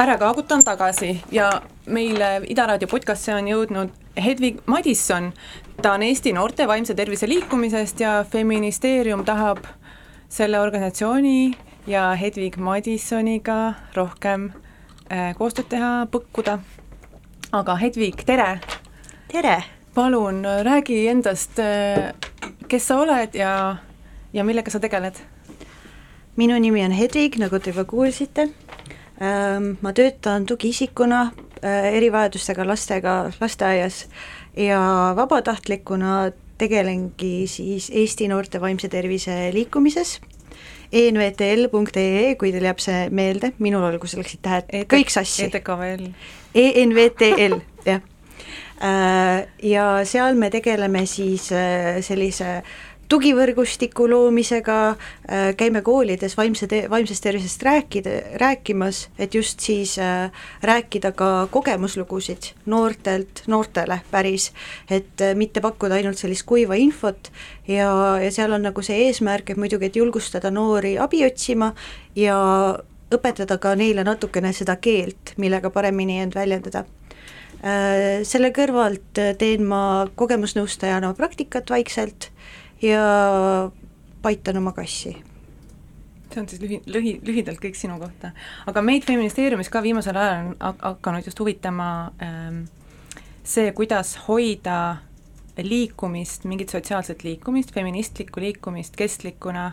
Ära kaagutan tagasi ja meile Ida Raadio podcast'e on jõudnud Hedvig Madisson. ta on Eesti Noorte Vaimse Tervise Liikumisest ja Feministeerium tahab selle organisatsiooni ja Hedvig Madissoniga rohkem äh, koostööd teha, põkkuda. aga Hedvig, tere! tere! palun räägi endast, äh, kes sa oled ja, ja millega sa tegeled? minu nimi on Hedvig, nagu te juba kuulsite ma töötan tugiisikuna äh, erivajadustega lastega lasteaias ja vabatahtlikuna tegelengi siis Eesti Noorte Vaimse Tervise liikumises envtl.ee, kui teil jääb see meelde, minul olgu see läksid tähed e kõik sassi. ETKVL. ENVTL, jah. Äh, ja seal me tegeleme siis äh, sellise tugivõrgustiku loomisega, äh, käime koolides vaimse te-, vaimsest tervisest rääkida, rääkimas, et just siis äh, rääkida ka kogemuslugusid noortelt noortele päris, et äh, mitte pakkuda ainult sellist kuiva infot ja, ja seal on nagu see eesmärk, et muidugi, et julgustada noori abi otsima ja õpetada ka neile natukene seda keelt, millega paremini end väljendada. Selle kõrvalt teen ma kogemusnõustajana praktikat vaikselt ja paitan oma kassi see on siis lühi, lühi, lühidalt kõik sinu kohta. aga meid Feministeeriumis ka viimasel ajal on hakanud just huvitama ähm, see, kuidas hoida liikumist, mingit sotsiaalset liikumist, feministlikku liikumist kestlikuna.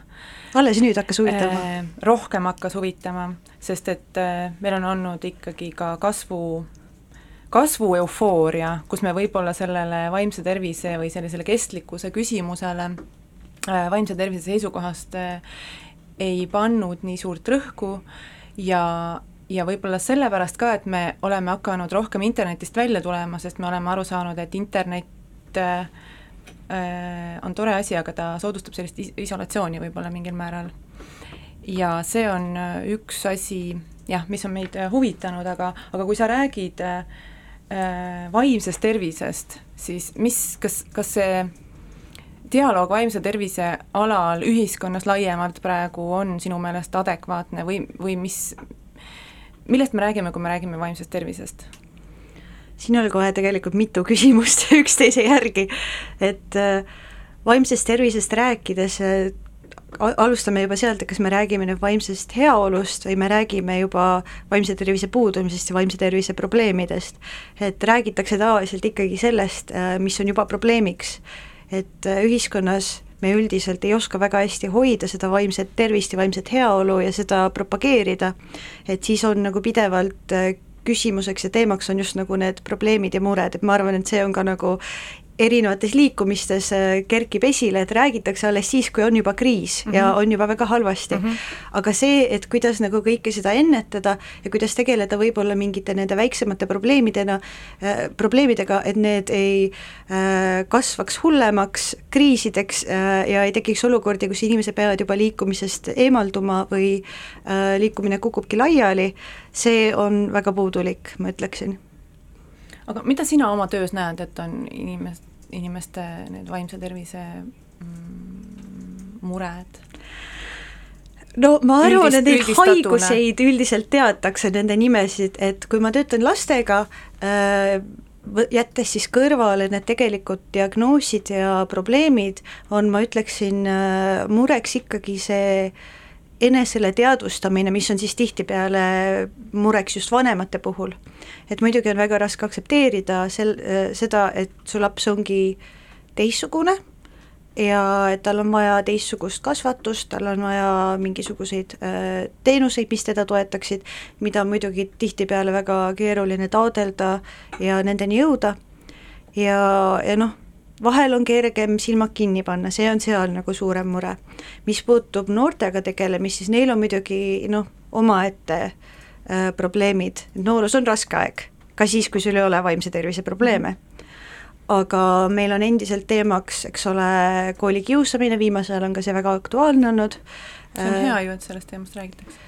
alles nüüd hakkas huvitama äh,? rohkem hakkas huvitama, sest et äh, meil on olnud ikkagi ka kasvu kasvueufooria, kus me võib-olla sellele vaimse tervise või sellisele kestlikkuse küsimusele äh, vaimse tervise seisukohast äh, ei pannud nii suurt rõhku ja, ja võib-olla sellepärast ka, et me oleme hakanud rohkem internetist välja tulema, sest me oleme aru saanud, et internet äh, on tore asi, aga ta soodustab sellist is isolatsiooni võib-olla mingil määral. ja see on üks asi jah, mis on meid huvitanud, aga, aga kui sa räägid äh, Äh, vaimsest tervisest, siis mis, kas, kas see dialoog vaimse tervise alal ühiskonnas laiemalt praegu on sinu meelest adekvaatne või, või mis, millest me räägime, kui me räägime vaimsest tervisest? siin oli kohe tegelikult mitu küsimust üksteise järgi, et äh, vaimsest tervisest rääkides äh, alustame juba sealt, et kas me räägime nüüd vaimsest heaolust või me räägime juba vaimse tervise puudumisest ja vaimse tervise probleemidest. et räägitakse tavaliselt ikkagi sellest, äh, mis on juba probleemiks. et äh, ühiskonnas me üldiselt ei oska väga hästi hoida seda vaimset tervist ja vaimset heaolu ja seda propageerida, et siis on nagu pidevalt äh, küsimuseks ja teemaks on just nagu need probleemid ja mured, et ma arvan, et see on ka nagu erinevates liikumistes äh, kerkib esile, et räägitakse alles siis, kui on juba kriis mm -hmm. ja mhm. on juba väga halvasti mm. -hmm. aga see, et kuidas nagu kõike seda ennetada ja kuidas tegeleda võib-olla mingite nende väiksemate probleemidena äh,, probleemidega, et need ei äh, kasvaks hullemaks kriisideks äh, ja ei tekiks olukordi, kus inimesed peavad juba liikumisest eemalduma või äh, liikumine kukubki laiali, see on väga puudulik, ma ütleksin aga mida sina oma töös näed, et on inimest, inimeste need vaimse tervise mm, mured? no ma arvan, et neid haiguseid üldiselt teatakse, nende nimesid, et kui ma töötan lastega äh,, jättes siis kõrvale need tegelikult diagnoosid ja probleemid, on, ma ütleksin, äh, mureks ikkagi see äh, enesele teadvustamine, mis on siis tihtipeale mureks just vanemate puhul. et muidugi on väga raske aktsepteerida sel-, seda, et su laps ongi teistsugune ja et tal on vaja teistsugust kasvatust, tal on vaja mingisuguseid äh, teenuseid, mis teda toetaksid, mida on muidugi tihtipeale väga keeruline taodelda ja nendeni jõuda ja, ja noh, vahel on kergem silmad kinni panna, see on seal nagu suurem mure. mis puutub noortega tegelemist, siis neil on muidugi noh, omaette äh, probleemid, noorus on raske aeg, ka siis, kui sul ei ole vaimse tervise probleeme. aga meil on endiselt teemaks, eks ole, koolikiusamine, viimasel ajal on ka see väga aktuaalne olnud. see on hea ju, et sellest teemast räägitakse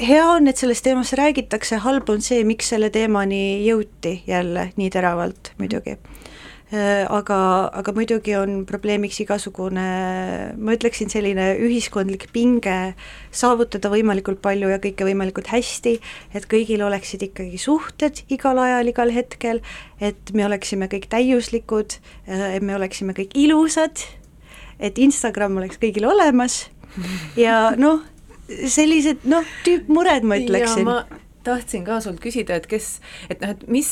hea on, et sellest teemast räägitakse, halb on see, miks selle teemani jõuti jälle nii teravalt muidugi Äh, aga, aga muidugi on probleemiks igasugune, ma ütleksin, selline ühiskondlik pinge saavutada võimalikult palju ja kõike võimalikult hästi, et kõigil oleksid ikkagi suhted igal ajal, igal hetkel, et me oleksime kõik täiuslikud, äh, et me oleksime kõik ilusad, et Instagram oleks kõigil olemas ja noh, sellised noh, tüüpmured ma ütleksin. ma tahtsin ka sult küsida, et kes, et noh, et mis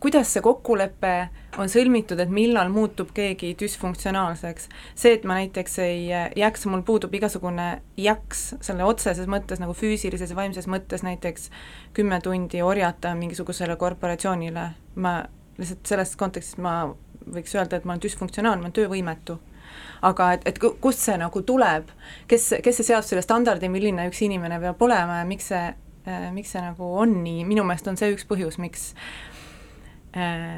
kuidas see kokkulepe on sõlmitud, et millal muutub keegi düsfunktsionaalseks? see, et ma näiteks ei jääks, mul puudub igasugune jaks selle otseses mõttes nagu füüsilises ja vaimses mõttes näiteks kümme tundi orjata mingisugusele korporatsioonile, ma lihtsalt selles kontekstis ma võiks öelda, et ma olen düsfunktsionaalne, ma olen töövõimetu. Aga et, et kust see nagu tuleb, kes, kes see seab selle standardi, milline üks inimene peab olema ja miks see, miks see nagu on nii, minu meelest on see üks põhjus, miks Äh,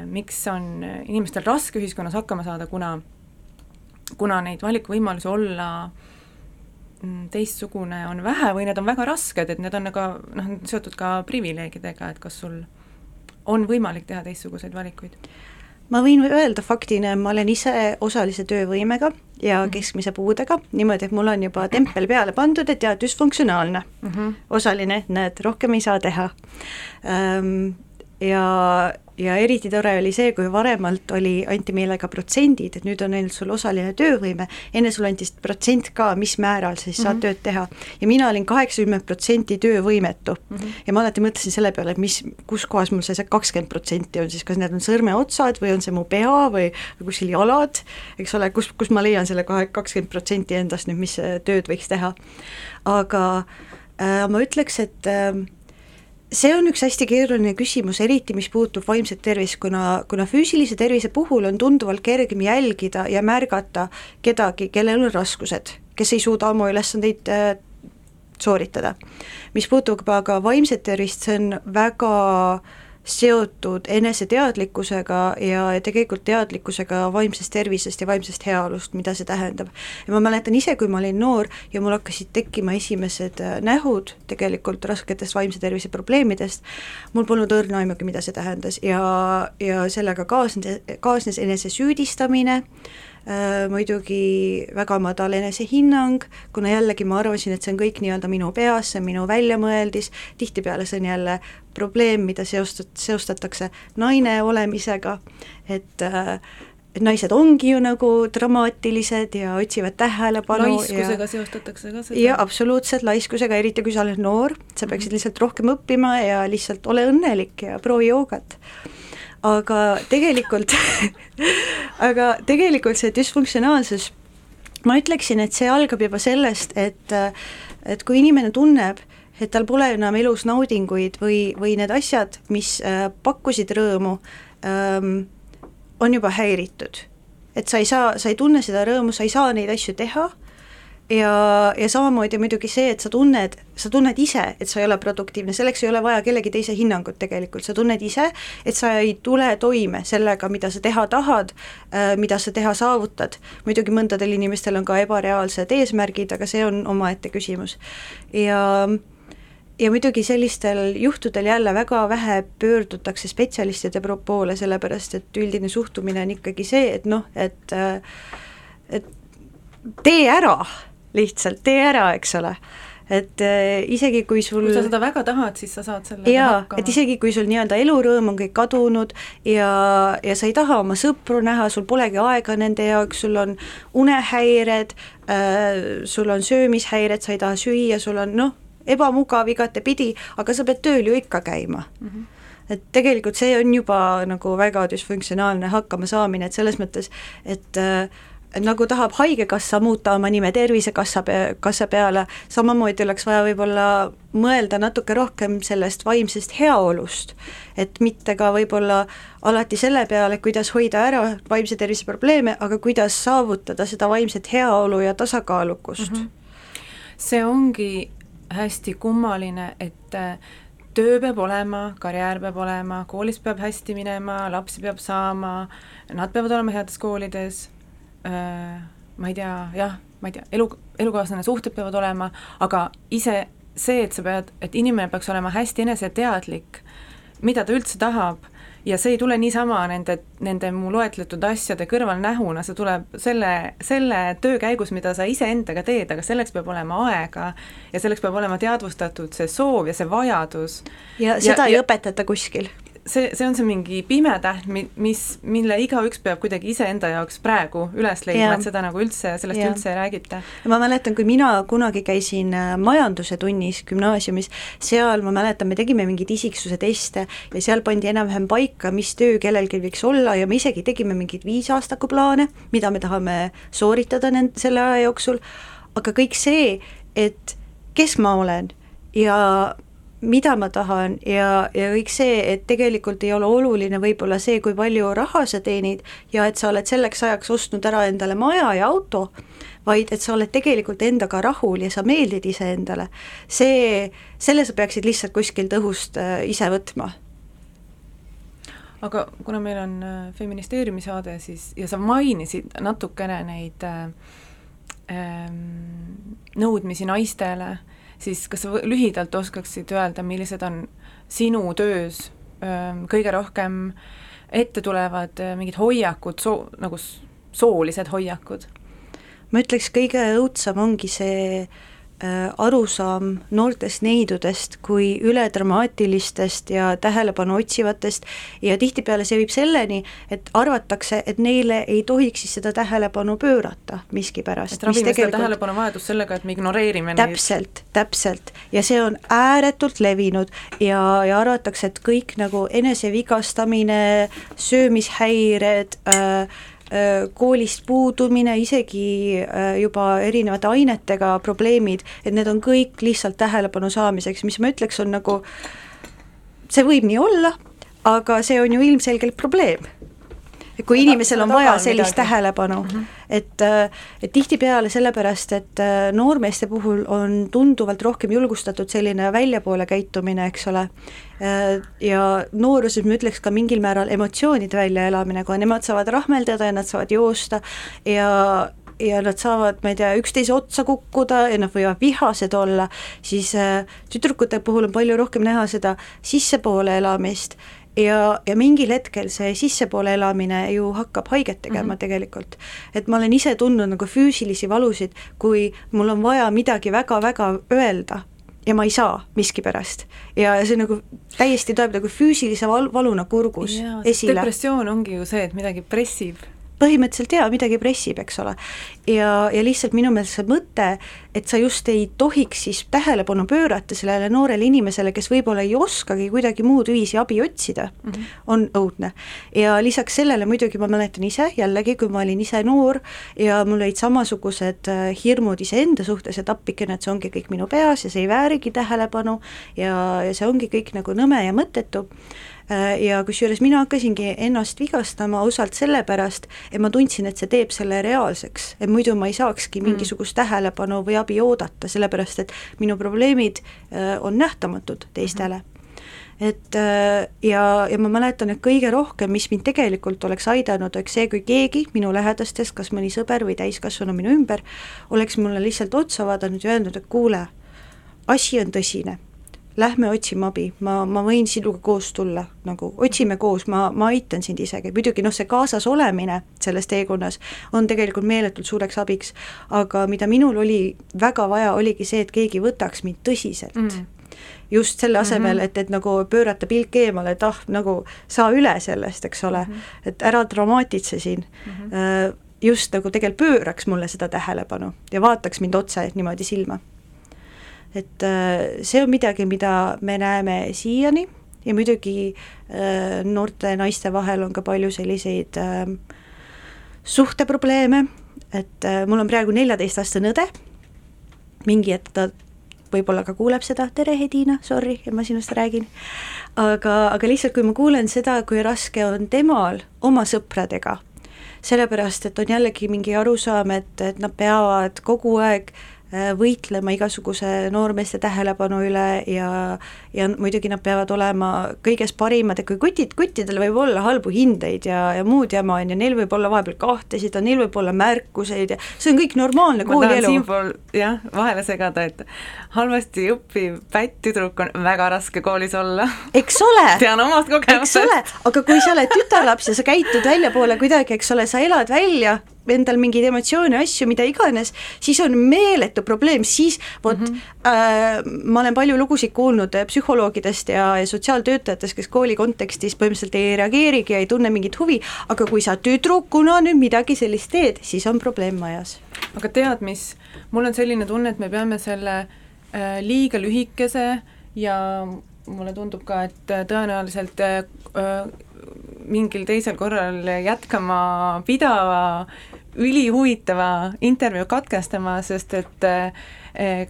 miks on inimestel raske ühiskonnas hakkama saada, kuna, kuna neid valikuvõimalusi olla mm, teistsugune on vähe või need on väga rasked, et need on aga noh, seotud ka privileegidega, et kas sul on võimalik teha teistsuguseid valikuid? ma võin öelda faktina, ma olen ise osalise töövõimega ja mhm. keskmise puudega, niimoodi, et mul on juba tempel peale pandud, et jaa, düsfunktsionaalne mm, -hmm. osaline, näed, rohkem ei saa teha ähm, ja, ja eriti tore oli see, kui varemalt oli, anti meile ka protsendid, et nüüd on ainult sul osaline töövõime, enne sulle anti protsent ka, mis määral sa siis mm -hmm. saad mhm. tööd teha. ja mina olin kaheksakümmend protsenti töövõimetu mm. -hmm. ja ma alati mõtlesin selle peale, et mis, kus kohas mul see, kakskümmend protsenti on siis, kas need on sõrmeotsad või on see mu pea või, või kuskil jalad, eks ole, kus, kus ma leian selle kahe, kakskümmend protsenti endast nüüd, mis tööd võiks teha. aga äh, ma ütleks, et äh, see on üks hästi keeruline küsimus, eriti mis puutub vaimset tervist, kuna, kuna füüsilise tervise puhul on tunduvalt kergem jälgida ja märgata kedagi, kellel on raskused, kes ei suuda oma ülesandeid äh, sooritada. mis puutub aga vaimset tervist, see on väga äh, seotud eneseteadlikkusega ja tegelikult teadlikkusega vaimsest tervisest ja vaimsest heaolust, mida see tähendab. ja ma mäletan ise, kui ma olin noor ja mul hakkasid tekkima esimesed äh, nähud tegelikult rasketest vaimse tervise probleemidest, mul polnud õrna aimugi, mida see tähendas ja, ja sellega kaasnes, kaasnes enesesüüdistamine muidugi väga madal enesehinnang, kuna jällegi ma arvasin, et see on kõik nii-öelda minu peas, see on minu väljamõeldis, tihtipeale see on jälle probleem, mida seostat-, seostatakse naine olemisega, et äh, et naised ongi ju nagu dramaatilised ja otsivad tähelepanu laiskusega ja, seostatakse ka seda? jah, absoluutselt, laiskusega, eriti kui sa oled noor, sa peaksid lihtsalt rohkem õppima ja lihtsalt ole õnnelik ja proovi joogat aga tegelikult aga tegelikult see düsfunktsionaalsus, ma ütleksin, et see algab juba sellest, et et kui inimene tunneb, et tal pole enam elus naudinguid või, või need asjad, mis äh, pakkusid rõõmu ähm,, on juba häiritud. et sa ei saa, sa ei tunne seda rõõmu, sa ei saa neid asju teha ja, ja samamoodi muidugi see, et sa tunned, sa tunned ise, et sa ei ole produktiivne, selleks ei ole vaja kellegi teise hinnangut tegelikult, sa tunned ise, et sa ei tule toime sellega, mida sa teha tahad, äh, mida sa teha saavutad. muidugi mõndadel inimestel on ka ebareaalsed eesmärgid, aga see on omaette küsimus. ja ja muidugi sellistel juhtudel jälle väga vähe pöördutakse spetsialistide poole, sellepärast et üldine suhtumine on ikkagi see, et noh, et äh, et tee ära lihtsalt tee ära, eks ole. Et äh, isegi kui sul kui sa seda väga tahad, siis sa saad sellega jaa, et isegi kui sul nii-öelda elurõõm on kõik kadunud ja, ja sa ei taha oma sõpru näha, sul polegi aega nende jaoks, sul on unehäired äh,, sul on söömishäired, sa ei taha süüa, sul on noh, ebamugav igatepidi, aga sa pead tööl ju ikka käima. Mm. -hmm et tegelikult see on juba nagu väga düsfunktsionaalne hakkamasaamine, et selles mõttes, et äh, nagu tahab Haigekassa muuta oma nime Tervisekassa pe-, kassa peale, samamoodi oleks vaja võib-olla mõelda natuke rohkem sellest vaimsest heaolust, et mitte ka võib-olla alati selle peale, kuidas hoida ära vaimse tervise probleeme, aga kuidas saavutada seda vaimset heaolu ja tasakaalukust mm. -hmm. see ongi hästi kummaline, et äh, töö peab olema, karjäär peab olema, koolis peab hästi minema, lapsi peab saama, nad peavad olema heades koolides ma ei tea, jah, ma ei tea, elu, elukaaslane, suhted peavad olema, aga ise see, et sa pead, et inimene peaks olema hästi eneseteadlik, mida ta üldse tahab ja see ei tule niisama nende, nende mu loetletud asjade kõrvalnähuna, see tuleb selle, selle töö käigus, mida sa iseendaga teed, aga selleks peab olema aega ja selleks peab olema teadvustatud see soov ja see vajadus. ja seda ja, ei ja, õpetata kuskil see, see on see mingi pime täht, mis, mille igaüks peab kuidagi iseenda jaoks praegu üles leidma, et seda nagu üldse, sellest ja. üldse ei räägita. ma mäletan, kui mina kunagi käisin äh, majanduse tunnis gümnaasiumis, seal ma mäletan, me tegime mingeid isiksuse teste ja seal pandi enam-vähem paika, mis töö kellelgi võiks olla ja me isegi tegime mingeid viisaastaku plaane, mida me tahame sooritada nend-, selle aja jooksul, aga kõik see, et kes ma olen ja mida ma tahan ja, ja kõik see, et tegelikult ei ole oluline võib-olla see, kui palju raha sa teenid ja et sa oled selleks ajaks ostnud ära endale maja ja auto, vaid et sa oled tegelikult endaga rahul ja sa meeldid iseendale. see, selle sa peaksid lihtsalt kuskilt õhust äh, ise võtma aga kuna meil on äh, feministeeriumi saade, siis, ja sa mainisid natukene neid äh, ähm, nõudmisi naistele äh,, siis kas sa lühidalt oskaksid öelda, millised on sinu töös kõige rohkem ette tulevad mingid hoiakud, soo-, nagu soolised hoiakud? ma ütleks, kõige õudsam ongi see Äh, arusaam noortest neidudest kui üledramaatilistest ja tähelepanu otsivatest ja tihtipeale see viib selleni, et arvatakse, et neile ei tohiks siis seda tähelepanu pöörata miskipärast. et ravime seda tähelepanu vajadust sellega, et me ignoreerime täpselt, neid. täpselt, ja see on ääretult levinud ja, ja arvatakse, et kõik nagu enesevigastamine, söömishäired äh,, Äh, koolist puudumine, isegi äh, juba erinevate ainetega probleemid, et need on kõik lihtsalt tähelepanu saamiseks, mis ma ütleks, on nagu, see võib nii olla, aga see on ju ilmselgelt probleem kui inimesel on vaja sellist midagi. tähelepanu mm, -hmm. et, äh, et tihtipeale sellepärast, et äh, noormeeste puhul on tunduvalt rohkem julgustatud selline väljapoole käitumine, eks ole, äh, ja nooruses ma ütleks ka mingil määral emotsioonide väljaelamine, kui nemad saavad rahmeldada ja nad saavad joosta ja ja nad saavad, ma ei tea, üksteise otsa kukkuda ja nad võivad vihased olla, siis tüdrukute puhul on palju rohkem näha seda sissepoole elamist ja, ja mingil hetkel see sissepoole elamine ju hakkab haiget tegema mm -hmm. tegelikult. et ma olen ise tundnud nagu füüsilisi valusid, kui mul on vaja midagi väga-väga öelda ja ma ei saa miskipärast. ja see nagu täiesti tuleb nagu füüsilise val-, valuna kurgus ja, esile. depressioon ongi ju see, et midagi pressib põhimõtteliselt jaa, midagi pressib, eks ole. ja, ja lihtsalt minu meelest see mõte, et sa just ei tohiks siis tähelepanu pöörata sellele noorele inimesele, kes võib-olla ei oskagi kuidagi muud viisi abi otsida mm, -hmm. on õudne. ja lisaks sellele muidugi ma mäletan ise jällegi, kui ma olin ise noor ja mul olid samasugused äh, hirmud iseenda suhtes, et appikene, et see ongi kõik minu peas ja see ei väärigi tähelepanu ja, ja see ongi kõik nagu nõme ja mõttetu ja kusjuures mina hakkasingi ennast vigastama ausalt sellepärast, et ma tundsin, et see teeb selle reaalseks, et muidu ma ei saakski mm. mingisugust tähelepanu või abi oodata, sellepärast et minu probleemid äh, on nähtamatud teistele mm. et äh, ja, ja ma mäletan, et kõige rohkem, mis mind tegelikult oleks aidanud, oleks see, kui keegi minu lähedastest, kas mõni sõber või täiskasvanu minu ümber, oleks mulle lihtsalt otsa vaadanud ja öelnud, et kuule, asi on tõsine lähme otsime abi, ma, ma võin sinuga koos tulla, nagu otsime koos, ma, ma aitan sind isegi, muidugi noh, see kaasas olemine selles teekonnas on tegelikult meeletult suureks abiks, aga mida minul oli väga vaja, oligi see, et keegi võtaks mind tõsiselt mm just selle asemel mm, -hmm. et, et nagu pöörata pilk eemale, et ah, nagu saa üle sellest, eks ole mm, -hmm. et ära dramaatilise siin mm. -hmm. just nagu tegelikult pööraks mulle seda tähelepanu ja vaataks mind otse niimoodi silma et äh, see on midagi, mida me näeme siiani ja muidugi äh, noorte naiste vahel on ka palju selliseid äh, suhteprobleeme, et mul on praegu neljateistaastane õde, mingi hetk ta võib-olla ka kuuleb seda, tere Hedina, sorry, et ma sinust räägin, aga, aga lihtsalt, kui ma kuulen seda, kui raske on temal oma sõpradega, sellepärast et on jällegi mingi arusaam, et, et nad peavad kogu aeg äh, võitlema igasuguse noormeeste tähelepanu üle ja ja muidugi nad peavad olema kõiges parimad ja kui kutid, kuttidel võib olla halbu hindeid ja, ja muud jama, on ju, neil võib olla vahepeal kahtesid, neil võib olla märkuseid ja see on kõik normaalne koolielu. siinpool jah, vahele segada, et halvasti õppiv pätt tüdruk on väga raske koolis olla. eks ole tean omast kogemusest. aga kui sa oled tütarlaps ja sa käitud väljapoole kuidagi, eks ole, sa elad välja endal mingeid emotsioone, asju, mida iganes, siis on meeletu probleem, siis vot mm -hmm. äh, ma olen palju lugusid kuulnud äh, psühholoogidest ja, ja sotsiaaltöötajatest, kes kooli kontekstis põhimõtteliselt ei reageerigi ja ei tunne mingit huvi, aga kui sa tüdrukuna nüüd midagi sellist teed, siis on probleem majas. aga tead, mis, mul on selline tunne, et me peame selle äh, liiga lühikese ja mulle tundub ka, et äh, tõenäoliselt äh, äh mingil teisel korral jätkama pidava ülihuvitava intervjuu katkestama, sest et eh,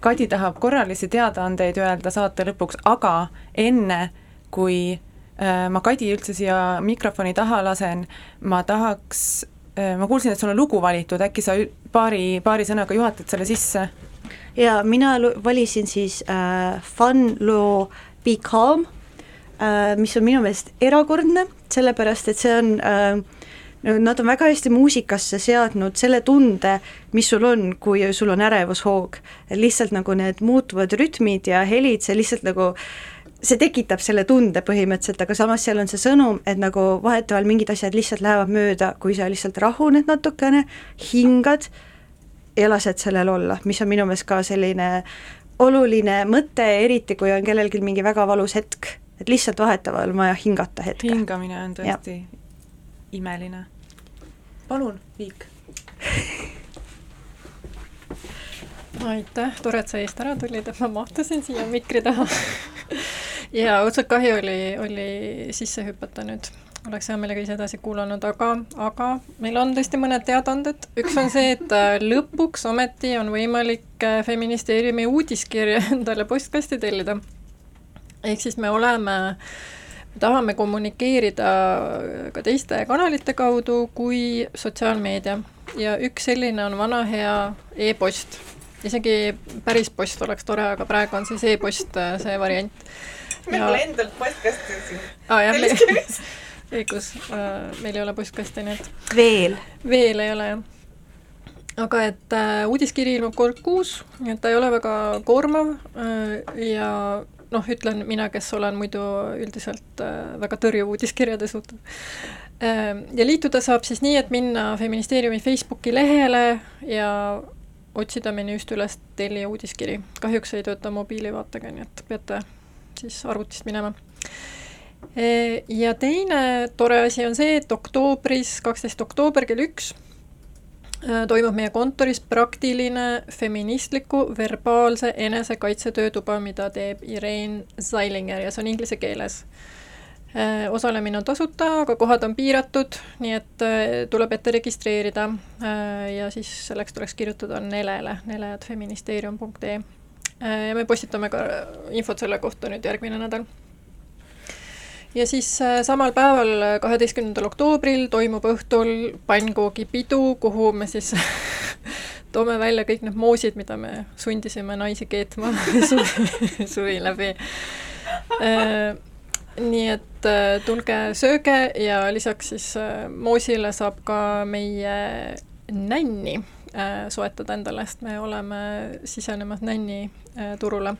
Kadi tahab korralisi teadaandeid öelda saate lõpuks, aga enne, kui eh, ma Kadi üldse siia mikrofoni taha lasen, ma tahaks, eh, ma kuulsin, et sul on lugu valitud, äkki sa paari, paari sõnaga juhatad selle sisse? jaa, mina valisin siis äh, fun loo Be calm äh,, mis on minu meelest erakordne, sellepärast et see on äh, Nad on väga hästi muusikasse seadnud selle tunde, mis sul on, kui sul on ärevushoog. lihtsalt nagu need muutuvad rütmid ja helid, see lihtsalt nagu see tekitab selle tunde põhimõtteliselt, aga samas seal on see sõnum, et nagu vahetevahel mingid asjad lihtsalt lähevad mööda, kui sa lihtsalt rahuned natukene, hingad ja lased sellel olla, mis on minu meelest ka selline oluline mõte, eriti kui on kellelgi mingi väga valus hetk, et lihtsalt vahetevahel on vaja hingata hetke. hingamine on tõesti ja imeline. Palun, Viik. Aitäh, tore, et sa eest ära tulid, et ma mahtusin siia mikri taha. Ja õudselt kahju oli, oli sisse hüpata nüüd, oleks hea meelega ise edasi kuulanud, aga, aga meil on tõesti mõned teadaanded, üks on see, et äh, lõpuks ometi on võimalik äh, Feministeeriumi uudiskirja endale postkasti tellida. ehk siis me oleme äh, tahame kommunikeerida ka teiste kanalite kaudu kui sotsiaalmeedia ja üks selline on vana hea e-post. isegi päris post oleks tore, aga praegu on siis e-post see variant. meil pole endal postkasti siin ah,. jah, meil, õigus, äh, meil ei ole postkasti, nii et. veel? veel ei ole, jah aga et äh, uudiskiri ilmub kord kuus, et ta ei ole väga koormav äh, ja noh, ütlen mina, kes olen muidu üldiselt äh, väga tõrjuv uudiskirjade suhtes. Ähm, ja liituda saab siis nii, et minna Feministeeriumi Facebooki lehele ja otsida menüüst üles Telia uudiskiri. kahjuks ei tööta mobiilivaatega, nii et peate siis arvutist minema. Äh, ja teine tore asi on see, et oktoobris, kaksteist oktoober kell üks toimub meie kontoris praktiline feministliku verbaalse enesekaitse töötuba, mida teeb Irene Zeilinger ja see on inglise keeles. Äh, osalemine on tasuta, aga kohad on piiratud, nii et äh, tuleb ette registreerida ja siis selleks tuleks kirjutada Nelele, nele.feministeerium.ee. ja me postitame ka infot selle kohta nüüd järgmine nädal ja siis äh, samal päeval, kaheteistkümnendal oktoobril toimub õhtul pannkoogipidu, kuhu me siis toome välja kõik need moosid, mida me sundisime naisi keetma suvi, suvi läbi. Äh, nii et äh, tulge sööge ja lisaks siis moosile saab ka meie nänni soetada endale, sest me oleme sisenemas nänni turule.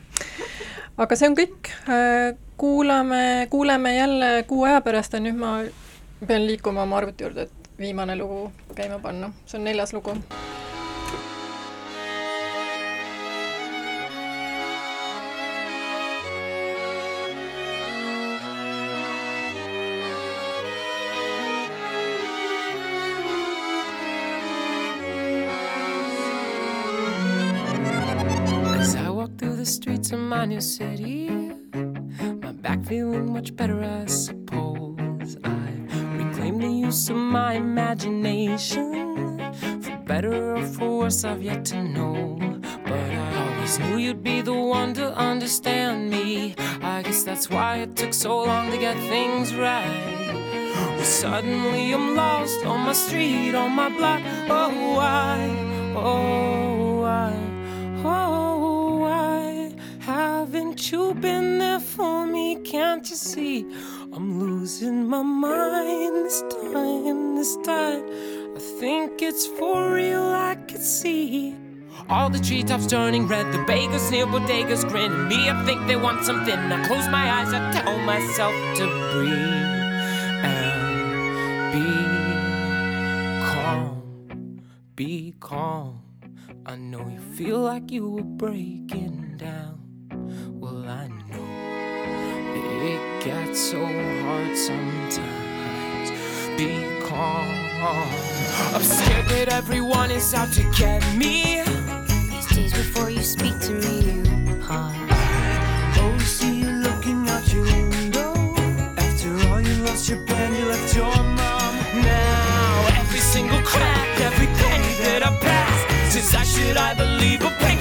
Aga see on kõik kuulame, kuuleme jälle kuu aja pärast ja nüüd ma pean liikuma oma arvuti juurde, et viimane lugu käima panna, see on neljas lugu. Streets of my new city My back feeling much better, I suppose. I reclaim the use of my imagination. For better or for worse, I've yet to know. But I always knew you'd be the one to understand me. I guess that's why it took so long to get things right. Well, suddenly I'm lost on my street, on my block. Oh, why? Oh, why? Oh, you been there for me? Can't you see? I'm losing my mind this time, this time. I think it's for real, I can see. All the treetops turning red, the bakers near bodegas grinning. Me, I think they want something. I close my eyes, I tell myself to breathe and be calm, be calm. I know you feel like you were breaking down. Well, I know it gets so hard sometimes. Be calm. I'm scared that everyone is out to get me These days before you speak to me, you pause. Oh, see you looking out your window. After all, you lost your band, you left your mom. Now, every single crack, every penny that I pass says I should I believe or pick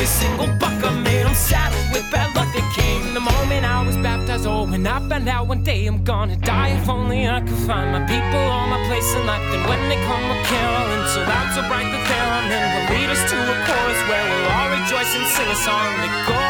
every single buck I made, I'm saddled with bad luck that came the moment I was baptized. Oh, when I found out one day I'm gonna die, if only I could find my people, all my place in life. Then when they come a caroling, so loud, so bright that then will lead us to a chorus where we'll all rejoice and sing a song that goes.